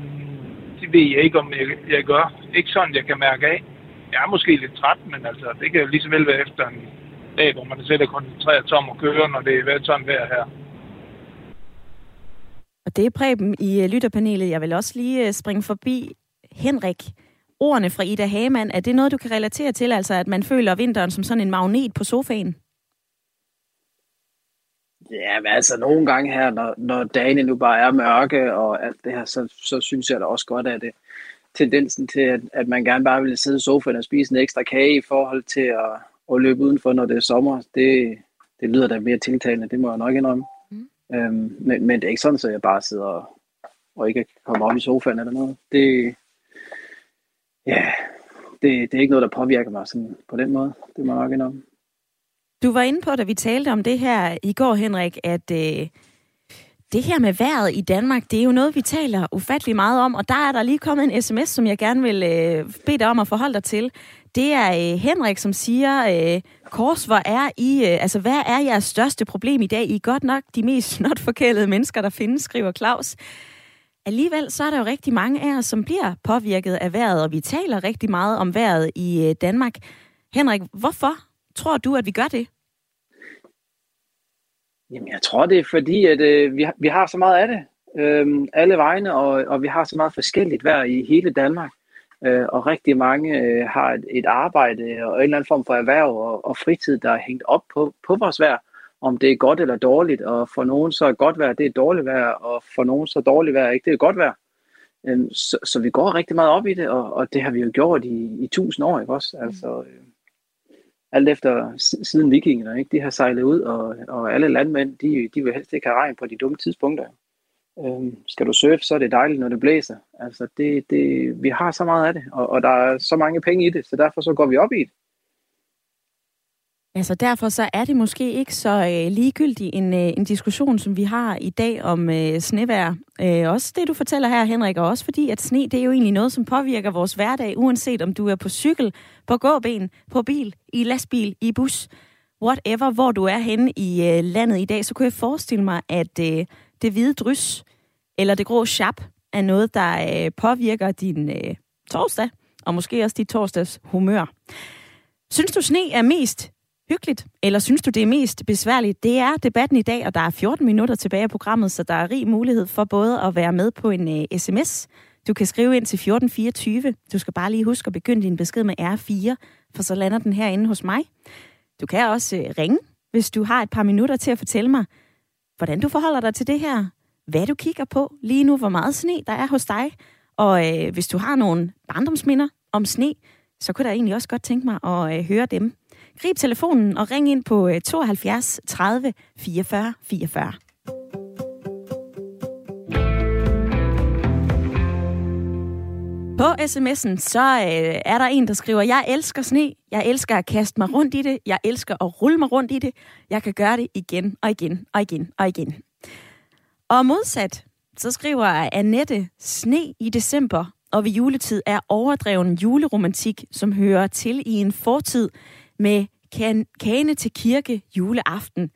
det ved jeg ikke, om jeg, jeg gør. Ikke sådan, jeg kan mærke af. Jeg er måske lidt træt, men altså, det kan jo lige så vel være efter en dag, hvor man sætter koncentreret tom og kører, når det er sådan vejr her. Og det er Preben i øh, lytterpanelet. Jeg vil også lige øh, springe forbi Henrik ordene fra Ida Hagemann, er det noget, du kan relatere til, altså at man føler vinteren som sådan en magnet på sofaen? Ja, men altså nogle gange her, når, når dagene nu bare er mørke og alt det her, så, så synes jeg da også godt, at det tendensen til, at, at man gerne bare vil sidde i sofaen og spise en ekstra kage i forhold til at, at løbe udenfor, når det er sommer, det, det lyder da mere tiltalende, det må jeg nok indrømme. Mm. Øhm, men, men det er ikke sådan, at jeg bare sidder og, og ikke kan komme op i sofaen eller noget. Det, ja, det, det er ikke noget, der påvirker mig sådan på den måde. Det må jeg nok indrømme. Du var inde på, da vi talte om det her i går, Henrik, at øh, det her med vejret i Danmark, det er jo noget, vi taler ufattelig meget om, og der er der lige kommet en sms, som jeg gerne vil øh, bede dig om at forholde dig til. Det er øh, Henrik, som siger, øh, Kors, hvor er I, øh, altså hvad er jeres største problem i dag? I er godt nok de mest snotforkælede mennesker, der findes, skriver Claus. Alligevel så er der jo rigtig mange af os, som bliver påvirket af vejret, og vi taler rigtig meget om vejret i øh, Danmark. Henrik, hvorfor tror du, at vi gør det? Jamen, jeg tror, det er fordi, at øh, vi, har, vi har så meget af det. Øh, alle vegne, og, og vi har så meget forskelligt vejr i hele Danmark. Øh, og rigtig mange øh, har et, et arbejde og en eller anden form for erhverv og, og fritid, der er hængt op på, på vores vejr. Om det er godt eller dårligt, og for nogen så er godt vejr, det er dårligt vejr, og for nogen så er dårligt vejr, ikke det er godt vejr. Øh, så, så vi går rigtig meget op i det, og, og det har vi jo gjort i, i tusind år, ikke også? Altså, øh, alt efter siden vikingerne, ikke? de har sejlet ud, og, og alle landmænd, de, de vil helst ikke have regn på de dumme tidspunkter. Øhm, skal du surfe, så er det dejligt, når det blæser. Altså, det, det, vi har så meget af det, og, og der er så mange penge i det, så derfor så går vi op i det. Altså derfor så er det måske ikke så øh, ligegyldig en, øh, en diskussion, som vi har i dag om øh, snevær. Øh, også det, du fortæller her, Henrik, og også fordi, at sne, det er jo egentlig noget, som påvirker vores hverdag, uanset om du er på cykel, på gåben, på bil, i lastbil, i bus, whatever, hvor du er henne i øh, landet i dag, så kunne jeg forestille mig, at øh, det hvide drys, eller det grå chap, er noget, der øh, påvirker din øh, torsdag, og måske også dit torsdags humør. Synes du, sne er mest hyggeligt, eller synes du, det er mest besværligt? Det er debatten i dag, og der er 14 minutter tilbage af programmet, så der er rig mulighed for både at være med på en øh, uh, sms. Du kan skrive ind til 1424. Du skal bare lige huske at begynde din besked med R4, for så lander den herinde hos mig. Du kan også uh, ringe, hvis du har et par minutter til at fortælle mig, hvordan du forholder dig til det her, hvad du kigger på lige nu, hvor meget sne der er hos dig, og øh, hvis du har nogle barndomsminder om sne, så kunne jeg egentlig også godt tænke mig at øh, høre dem. Grib telefonen og ring ind på 72 30 44 44. På sms'en, så øh, er der en, der skriver, jeg elsker sne, jeg elsker at kaste mig rundt i det, jeg elsker at rulle mig rundt i det, jeg kan gøre det igen og igen og igen og igen. Og modsat, så skriver Annette, sne i december og ved juletid er overdreven juleromantik, som hører til i en fortid, med kan, kane til kirke juleaften.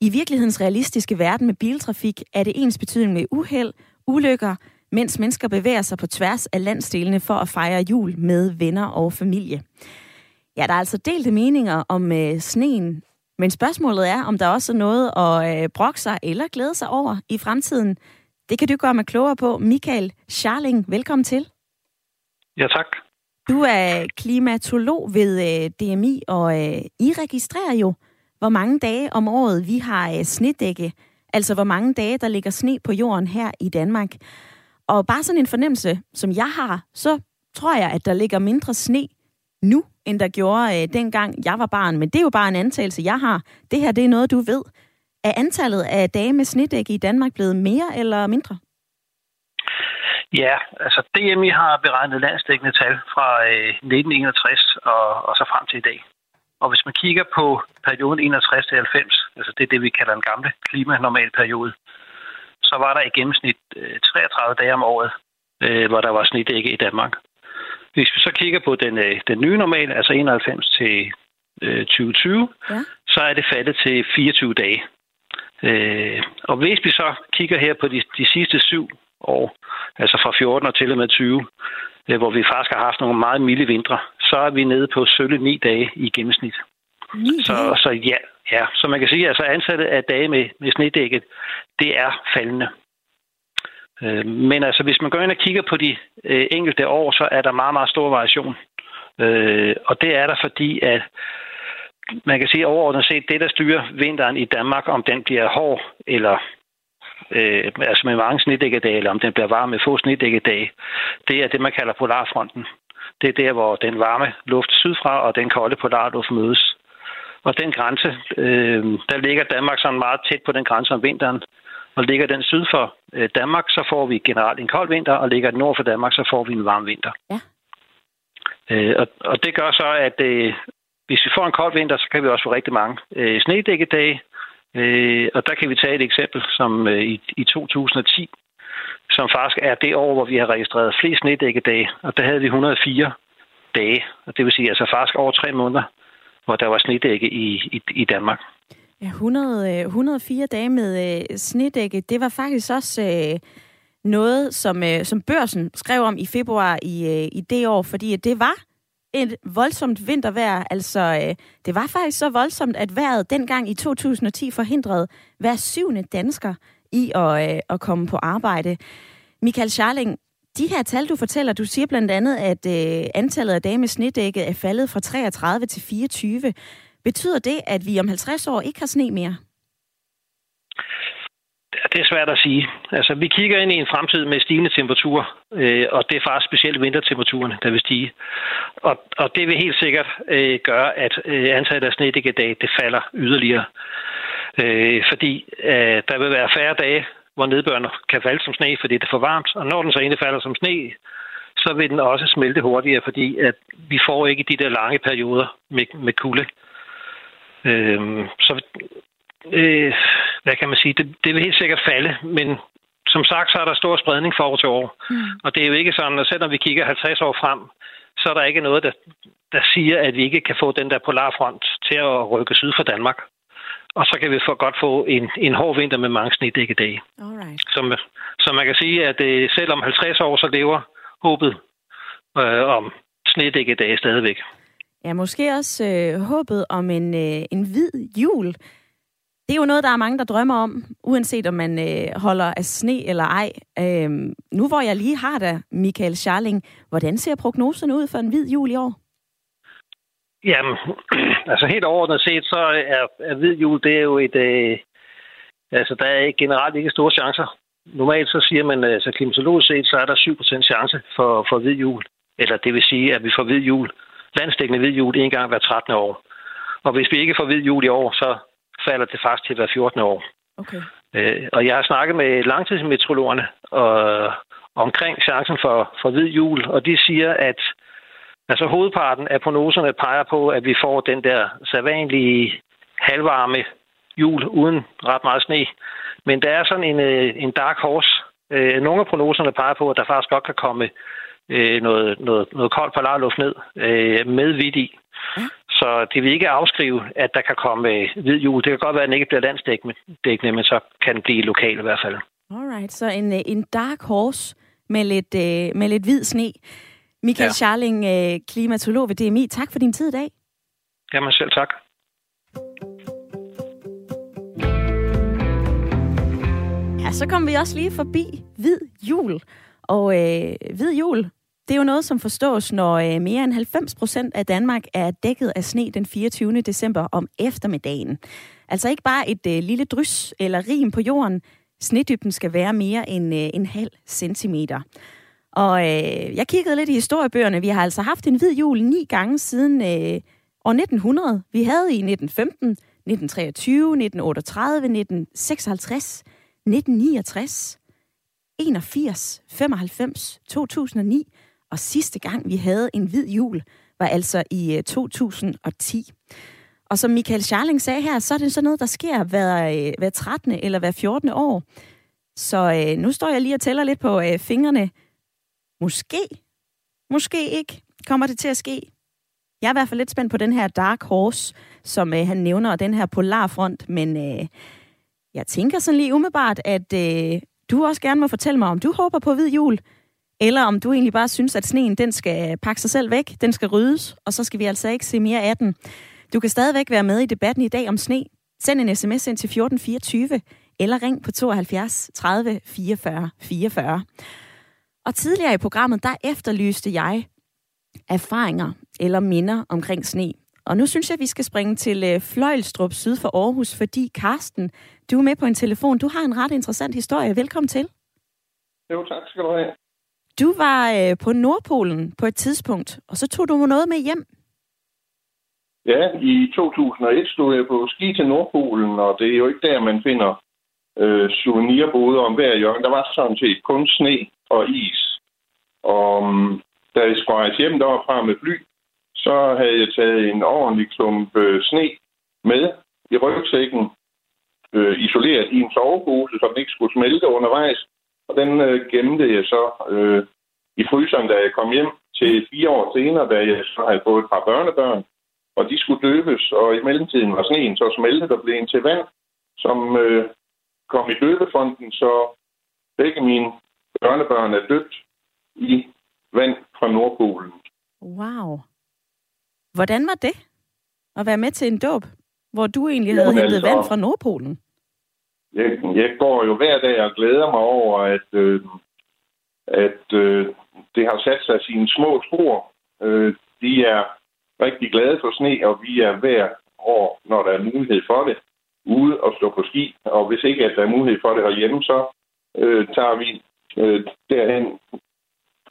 I virkelighedens realistiske verden med biltrafik er det ens betydning med uheld, ulykker, mens mennesker bevæger sig på tværs af landsdelene for at fejre jul med venner og familie. Ja, der er altså delte meninger om øh, sneen, men spørgsmålet er, om der også er noget at øh, brokke sig eller glæde sig over i fremtiden. Det kan du gøre mig klogere på. Michael Charling, velkommen til. Ja, tak. Du er klimatolog ved øh, DMI, og øh, I registrerer jo, hvor mange dage om året vi har øh, snedække. Altså hvor mange dage, der ligger sne på jorden her i Danmark. Og bare sådan en fornemmelse, som jeg har, så tror jeg, at der ligger mindre sne nu, end der gjorde øh, dengang jeg var barn. Men det er jo bare en antagelse, jeg har. Det her, det er noget, du ved. Er antallet af dage med snedække i Danmark blevet mere eller mindre? Ja, altså DMI har beregnet landsdækkende tal fra øh, 1961 og, og så frem til i dag. Og hvis man kigger på perioden 61 til 90, altså det er det, vi kalder en gamle klimanormal periode, så var der i gennemsnit øh, 33 dage om året, øh, hvor der var snedække i Danmark. Hvis vi så kigger på den, øh, den nye normal, altså 91 til øh, 2020, ja. så er det faldet til 24 dage. Øh, og hvis vi så kigger her på de, de sidste syv år, altså fra 14 og til og med 20, øh, hvor vi faktisk har haft nogle meget milde vintre, så er vi nede på sølle 9 dage i gennemsnit. Så, så ja, ja, så man kan sige, at altså antallet af dage med, med snedækket, det er faldende. Øh, men altså, hvis man går ind og kigger på de øh, enkelte år, så er der meget, meget stor variation. Og det er der, fordi at man kan sige overordnet set, det der styrer vinteren i Danmark, om den bliver hård eller øh, altså med mange snedækkedage, eller om den bliver varm med få snedækkedage, det er det, man kalder polarfronten. Det er der, hvor den varme luft sydfra og den kolde polarluft mødes. Og den grænse, øh, der ligger Danmark sådan meget tæt på den grænse om vinteren. Og ligger den syd for øh, Danmark, så får vi generelt en kold vinter, og ligger den nord for Danmark, så får vi en varm vinter. Ja. Øh, og, og det gør så, at øh, hvis vi får en kold vinter, så kan vi også få rigtig mange øh, snedækkedage. Øh, og der kan vi tage et eksempel som øh, i, i 2010, som faktisk er det år, hvor vi har registreret flest snedækkedage. Og der havde vi 104 dage, og det vil sige altså faktisk over tre måneder, hvor der var snedække i, i, i Danmark. Ja, 100, 104 øh, dage med øh, snedække, det var faktisk også øh, noget, som, øh, som børsen skrev om i februar i, øh, i det år, fordi det var et voldsomt vintervejr. Altså, øh, det var faktisk så voldsomt, at vejret dengang i 2010 forhindrede hver syvende dansker i at, øh, at komme på arbejde. Michael Scharling, de her tal, du fortæller, du siger blandt andet, at øh, antallet af dage med snedækket er faldet fra 33 til 24. Betyder det, at vi om 50 år ikke har sne mere? Det er svært at sige. Altså, vi kigger ind i en fremtid med stigende temperaturer, øh, og det er faktisk specielt vintertemperaturerne, der vil stige. Og, og det vil helt sikkert øh, gøre, at øh, antallet af snedækkedage, det falder yderligere. Øh, fordi øh, der vil være færre dage, hvor nedbøren kan falde som sne, fordi det er for varmt. Og når den så egentlig falder som sne, så vil den også smelte hurtigere, fordi at vi får ikke de der lange perioder med, med kulde. Øh, så øh, hvad kan man sige, det, det vil helt sikkert falde, men som sagt, så er der stor spredning fra år til år. Mm. Og det er jo ikke sådan, at selvom vi kigger 50 år frem, så er der ikke noget, der, der siger, at vi ikke kan få den der polarfront til at rykke syd for Danmark. Og så kan vi for godt få en, en hård vinter med mange snedækkedage. Alright. Så, så man kan sige, at øh, selv om 50 år, så lever håbet øh, om snedækkedage stadigvæk. Ja, måske også øh, håbet om en, øh, en hvid jul. Det er jo noget, der er mange, der drømmer om, uanset om man øh, holder af sne eller ej. Øhm, nu hvor jeg lige har dig, Michael Scharling, hvordan ser prognoserne ud for en hvid jul i år? Jamen, altså helt overordnet set, så er, er hvid jul, det er jo et... Øh, altså, der er generelt ikke store chancer. Normalt så siger man, øh, altså klimatologisk set, så er der 7% chance for, for hvid jul. Eller det vil sige, at vi får hvid jul, landstækkende hvid jul, en gang hver 13. år. Og hvis vi ikke får hvid jul i år, så falder det faktisk til hver 14. år. Okay. Øh, og jeg har snakket med langtidsmetrologerne og, omkring chancen for, for hvid jul, og de siger, at altså, hovedparten af prognoserne peger på, at vi får den der sædvanlige halvvarme jul uden ret meget sne. Men der er sådan en, øh, en dark horse. Øh, nogle af prognoserne peger på, at der faktisk godt kan komme øh, noget, noget, noget koldt polarluft ned med vidt i. Så det vil ikke afskrive, at der kan komme øh, hvid jul. Det kan godt være, at den ikke bliver landsdækkende, men så kan den blive lokal i hvert fald. Alright, så en, øh, en dark horse med lidt, øh, med lidt hvid sne. Michael ja. Scharling, øh, klimatolog ved DMI. Tak for din tid i dag. Jamen selv tak. Ja, så kom vi også lige forbi hvid jul. Og øh, hvid jul, det er jo noget, som forstås, når øh, mere end 90 procent af Danmark er dækket af sne den 24. december om eftermiddagen. Altså ikke bare et øh, lille drys eller rim på jorden. Snedybden skal være mere end øh, en halv centimeter. Og øh, jeg kiggede lidt i historiebøgerne. Vi har altså haft en hvid jul ni gange siden øh, år 1900. Vi havde i 1915, 1923, 1938, 1956, 1969, 81, 95, 2009 og sidste gang, vi havde en hvid jul, var altså i øh, 2010. Og som Michael Scharling sagde her, så er det sådan noget, der sker hver, øh, hver 13. eller hver 14. år. Så øh, nu står jeg lige og tæller lidt på øh, fingrene. Måske, måske ikke, kommer det til at ske. Jeg er i hvert fald lidt spændt på den her Dark Horse, som øh, han nævner, og den her Polarfront, men øh, jeg tænker sådan lige umiddelbart, at øh, du også gerne må fortælle mig, om du håber på hvid jul, eller om du egentlig bare synes, at sneen den skal pakke sig selv væk, den skal ryddes, og så skal vi altså ikke se mere af den. Du kan stadigvæk være med i debatten i dag om sne. Send en sms ind til 1424, eller ring på 72 30 44 44. Og tidligere i programmet, der efterlyste jeg erfaringer eller minder omkring sne. Og nu synes jeg, at vi skal springe til øh, Fløjlstrup syd for Aarhus, fordi Karsten, du er med på en telefon. Du har en ret interessant historie. Velkommen til. Jo, tak skal du have. Du var øh, på Nordpolen på et tidspunkt, og så tog du noget med hjem. Ja, i 2001 stod jeg på ski til Nordpolen, og det er jo ikke der, man finder øh, souvenirboder om hver hjørne. Der var sådan set kun sne og is. Og mm, da jeg skulle rejse hjem derfra med fly, så havde jeg taget en ordentlig klump øh, sne med i rygsækken, øh, isoleret i en sovepose, så den ikke skulle smelte undervejs. Og den øh, gemte jeg så øh, i fryseren, da jeg kom hjem til fire år senere, da jeg så havde fået et par børnebørn. Og de skulle døbes, og i mellemtiden var sneen så smeltet og blev en til vand, som øh, kom i døbefonden, så begge mine børnebørn er døbt i vand fra Nordpolen. Wow. Hvordan var det at være med til en dåb, hvor du egentlig havde hentet altså- vand fra Nordpolen? Jeg, jeg går jo hver dag og glæder mig over, at, øh, at øh, det har sat sig sine små spor. Øh, de er rigtig glade for sne, og vi er hver år, når der er mulighed for det, ude og stå på ski. Og hvis ikke at der er mulighed for det herhjemme, så øh, tager vi øh, derhen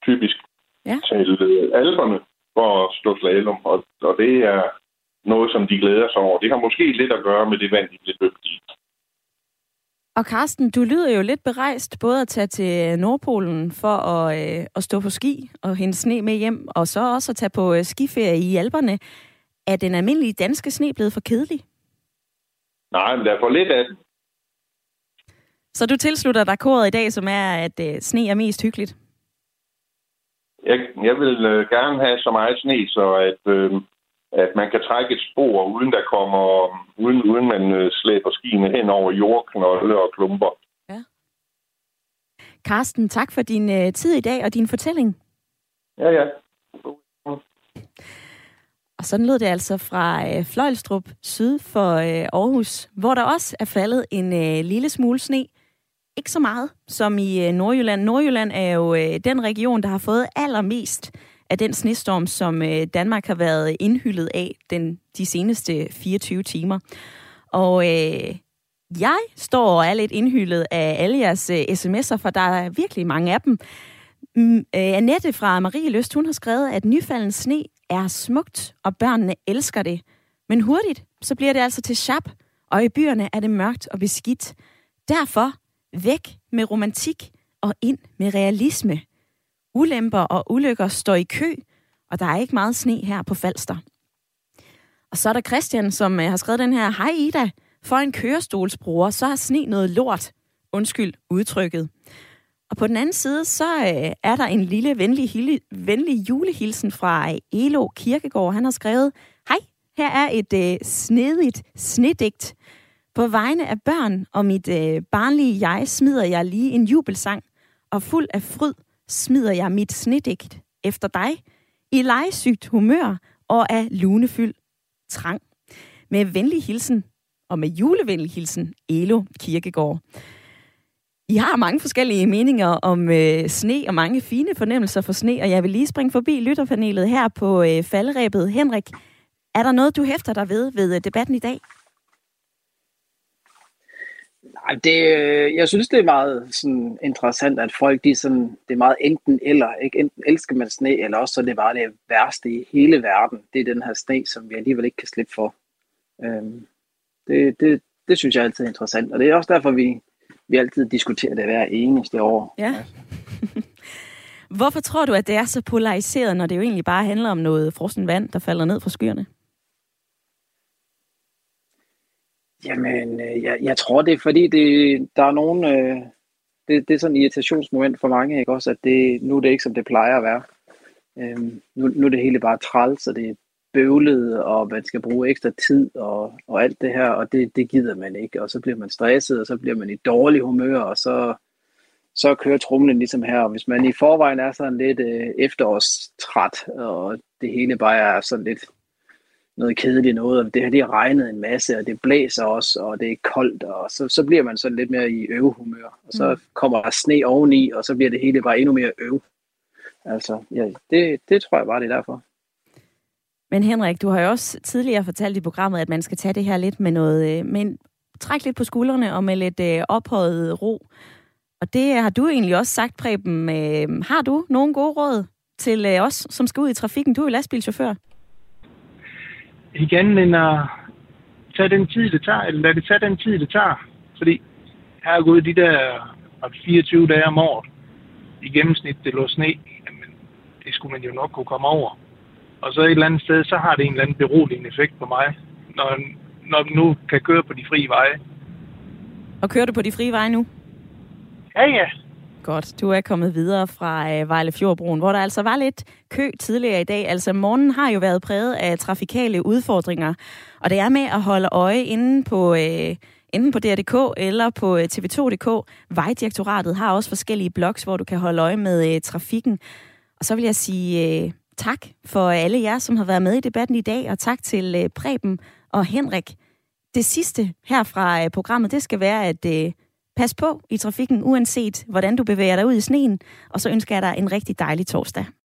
typisk Ja. til øh, alberne for at stå slalom. Og, og det er noget, som de glæder sig over. Det har måske lidt at gøre med det vand, de i. Og Karsten, du lyder jo lidt berejst både at tage til Nordpolen for at, øh, at stå på ski og hente sne med hjem, og så også at tage på øh, skiferie i Alperne. Er den almindelige danske sne blevet for kedelig? Nej, men der er for lidt af den. Så du tilslutter dig koret i dag, som er, at øh, sne er mest hyggeligt? Jeg, jeg vil øh, gerne have så meget sne, så at, øh, at man kan trække et spor, uden der kommer, uden, uden man øh, slæber skiene hen over jordknolde og klumper. Karsten, tak for din øh, tid i dag og din fortælling. Ja, ja. Og sådan lød det altså fra øh, Fløjlstrup syd for øh, Aarhus, hvor der også er faldet en øh, lille smule sne. Ikke så meget som i øh, Nordjylland. Nordjylland er jo øh, den region, der har fået allermest af den snestorm, som øh, Danmark har været indhyllet af den, de seneste 24 timer. Og øh, jeg står og er lidt indhyllet af alle jeres øh, sms'er, for der er virkelig mange af dem. Mm, øh, Annette fra Marie Løst, hun har skrevet, at nyfalden sne er smukt, og børnene elsker det. Men hurtigt, så bliver det altså til chap, og i byerne er det mørkt og beskidt. Derfor væk med romantik og ind med realisme. Ulemper og ulykker står i kø, og der er ikke meget sne her på Falster. Og så er der Christian, som øh, har skrevet den her, Hej Ida, for en kørestolsbruger, så har sne noget lort. Undskyld udtrykket. Og på den anden side, så øh, er der en lille venlig, hili, venlig julehilsen fra øh, Elo Kirkegård. Han har skrevet, Hej, her er et øh, snedigt snedigt. På vegne af børn og mit øh, barnlige jeg smider jeg lige en jubelsang, og fuld af fryd smider jeg mit snedigt efter dig, i legesygt humør og af lunefyld trang. Med venlig hilsen, og med julevenlig hilsen, Elo Kirkegård. I har mange forskellige meninger om øh, sne og mange fine fornemmelser for sne, og jeg vil lige springe forbi lytterpanelet her på øh, falderæbet. Henrik, er der noget, du hæfter dig ved ved øh, debatten i dag? Det, øh, jeg synes, det er meget sådan, interessant, at folk, de sådan, det er meget enten eller. Ikke? Enten elsker man sne, eller også så er det bare det værste i hele verden. Det er den her sne, som vi alligevel ikke kan slippe for. Øhm, det, det, det synes jeg altid er interessant, og det er også derfor, vi, vi altid diskuterer det hver eneste år. Ja. Hvorfor tror du, at det er så polariseret, når det jo egentlig bare handler om noget frossen vand, der falder ned fra skyerne? Jamen, øh, jeg, jeg tror, det er fordi, det, der er nogen... Øh, det, det er sådan et irritationsmoment for mange, ikke også? At det, nu er det ikke, som det plejer at være. Øhm, nu, nu er det hele bare træls, og det er bøvlet, og man skal bruge ekstra tid og, og alt det her, og det, det gider man ikke. Og så bliver man stresset, og så bliver man i dårlig humør, og så, så kører trumlen ligesom her. Og hvis man i forvejen er sådan lidt øh, efterårstræt, og det hele bare er sådan lidt noget kedeligt noget, og det har regnet en masse, og det blæser også, og det er koldt, og så, så bliver man sådan lidt mere i øvehumør, og så Mm. kommer der sne oveni, og så bliver det hele bare endnu mere øv. Altså, ja, det, det tror jeg bare, det er derfor. Men Henrik, du har jo også tidligere fortalt i programmet, at man skal tage det her lidt med noget, øh, men træk lidt på skuldrene og med lidt øh, ophøjet ro. Og det har du egentlig også sagt, Preben. Øh, har du nogle gode råd til øh, os, som skal ud i trafikken? Du er jo lastbilchauffør. Igen, men at tage den tid, det tager, eller lad det tage den tid, det tager. Fordi jeg har gået de der 24 dage om året. I gennemsnit, det lå sne. Jamen, det skulle man jo nok kunne komme over. Og så et eller andet sted, så har det en eller anden beroligende effekt på mig, når, når nu kan køre på de frie veje. Og kører du på de frie veje nu? Ja, ja. Godt. Du er kommet videre fra øh, Vejlefjordbroen, hvor der altså var lidt kø tidligere i dag. Altså morgenen har jo været præget af trafikale udfordringer, og det er med at holde øje inde på... Øh, enten på DR.dk eller på øh, tv2.dk. Vejdirektoratet har også forskellige blogs, hvor du kan holde øje med øh, trafikken. Og så vil jeg sige øh, tak for alle jer, som har været med i debatten i dag, og tak til øh, Preben og Henrik. Det sidste her fra øh, programmet, det skal være, at øh, pas på i trafikken, uanset hvordan du bevæger dig ud i sneen. Og så ønsker jeg dig en rigtig dejlig torsdag.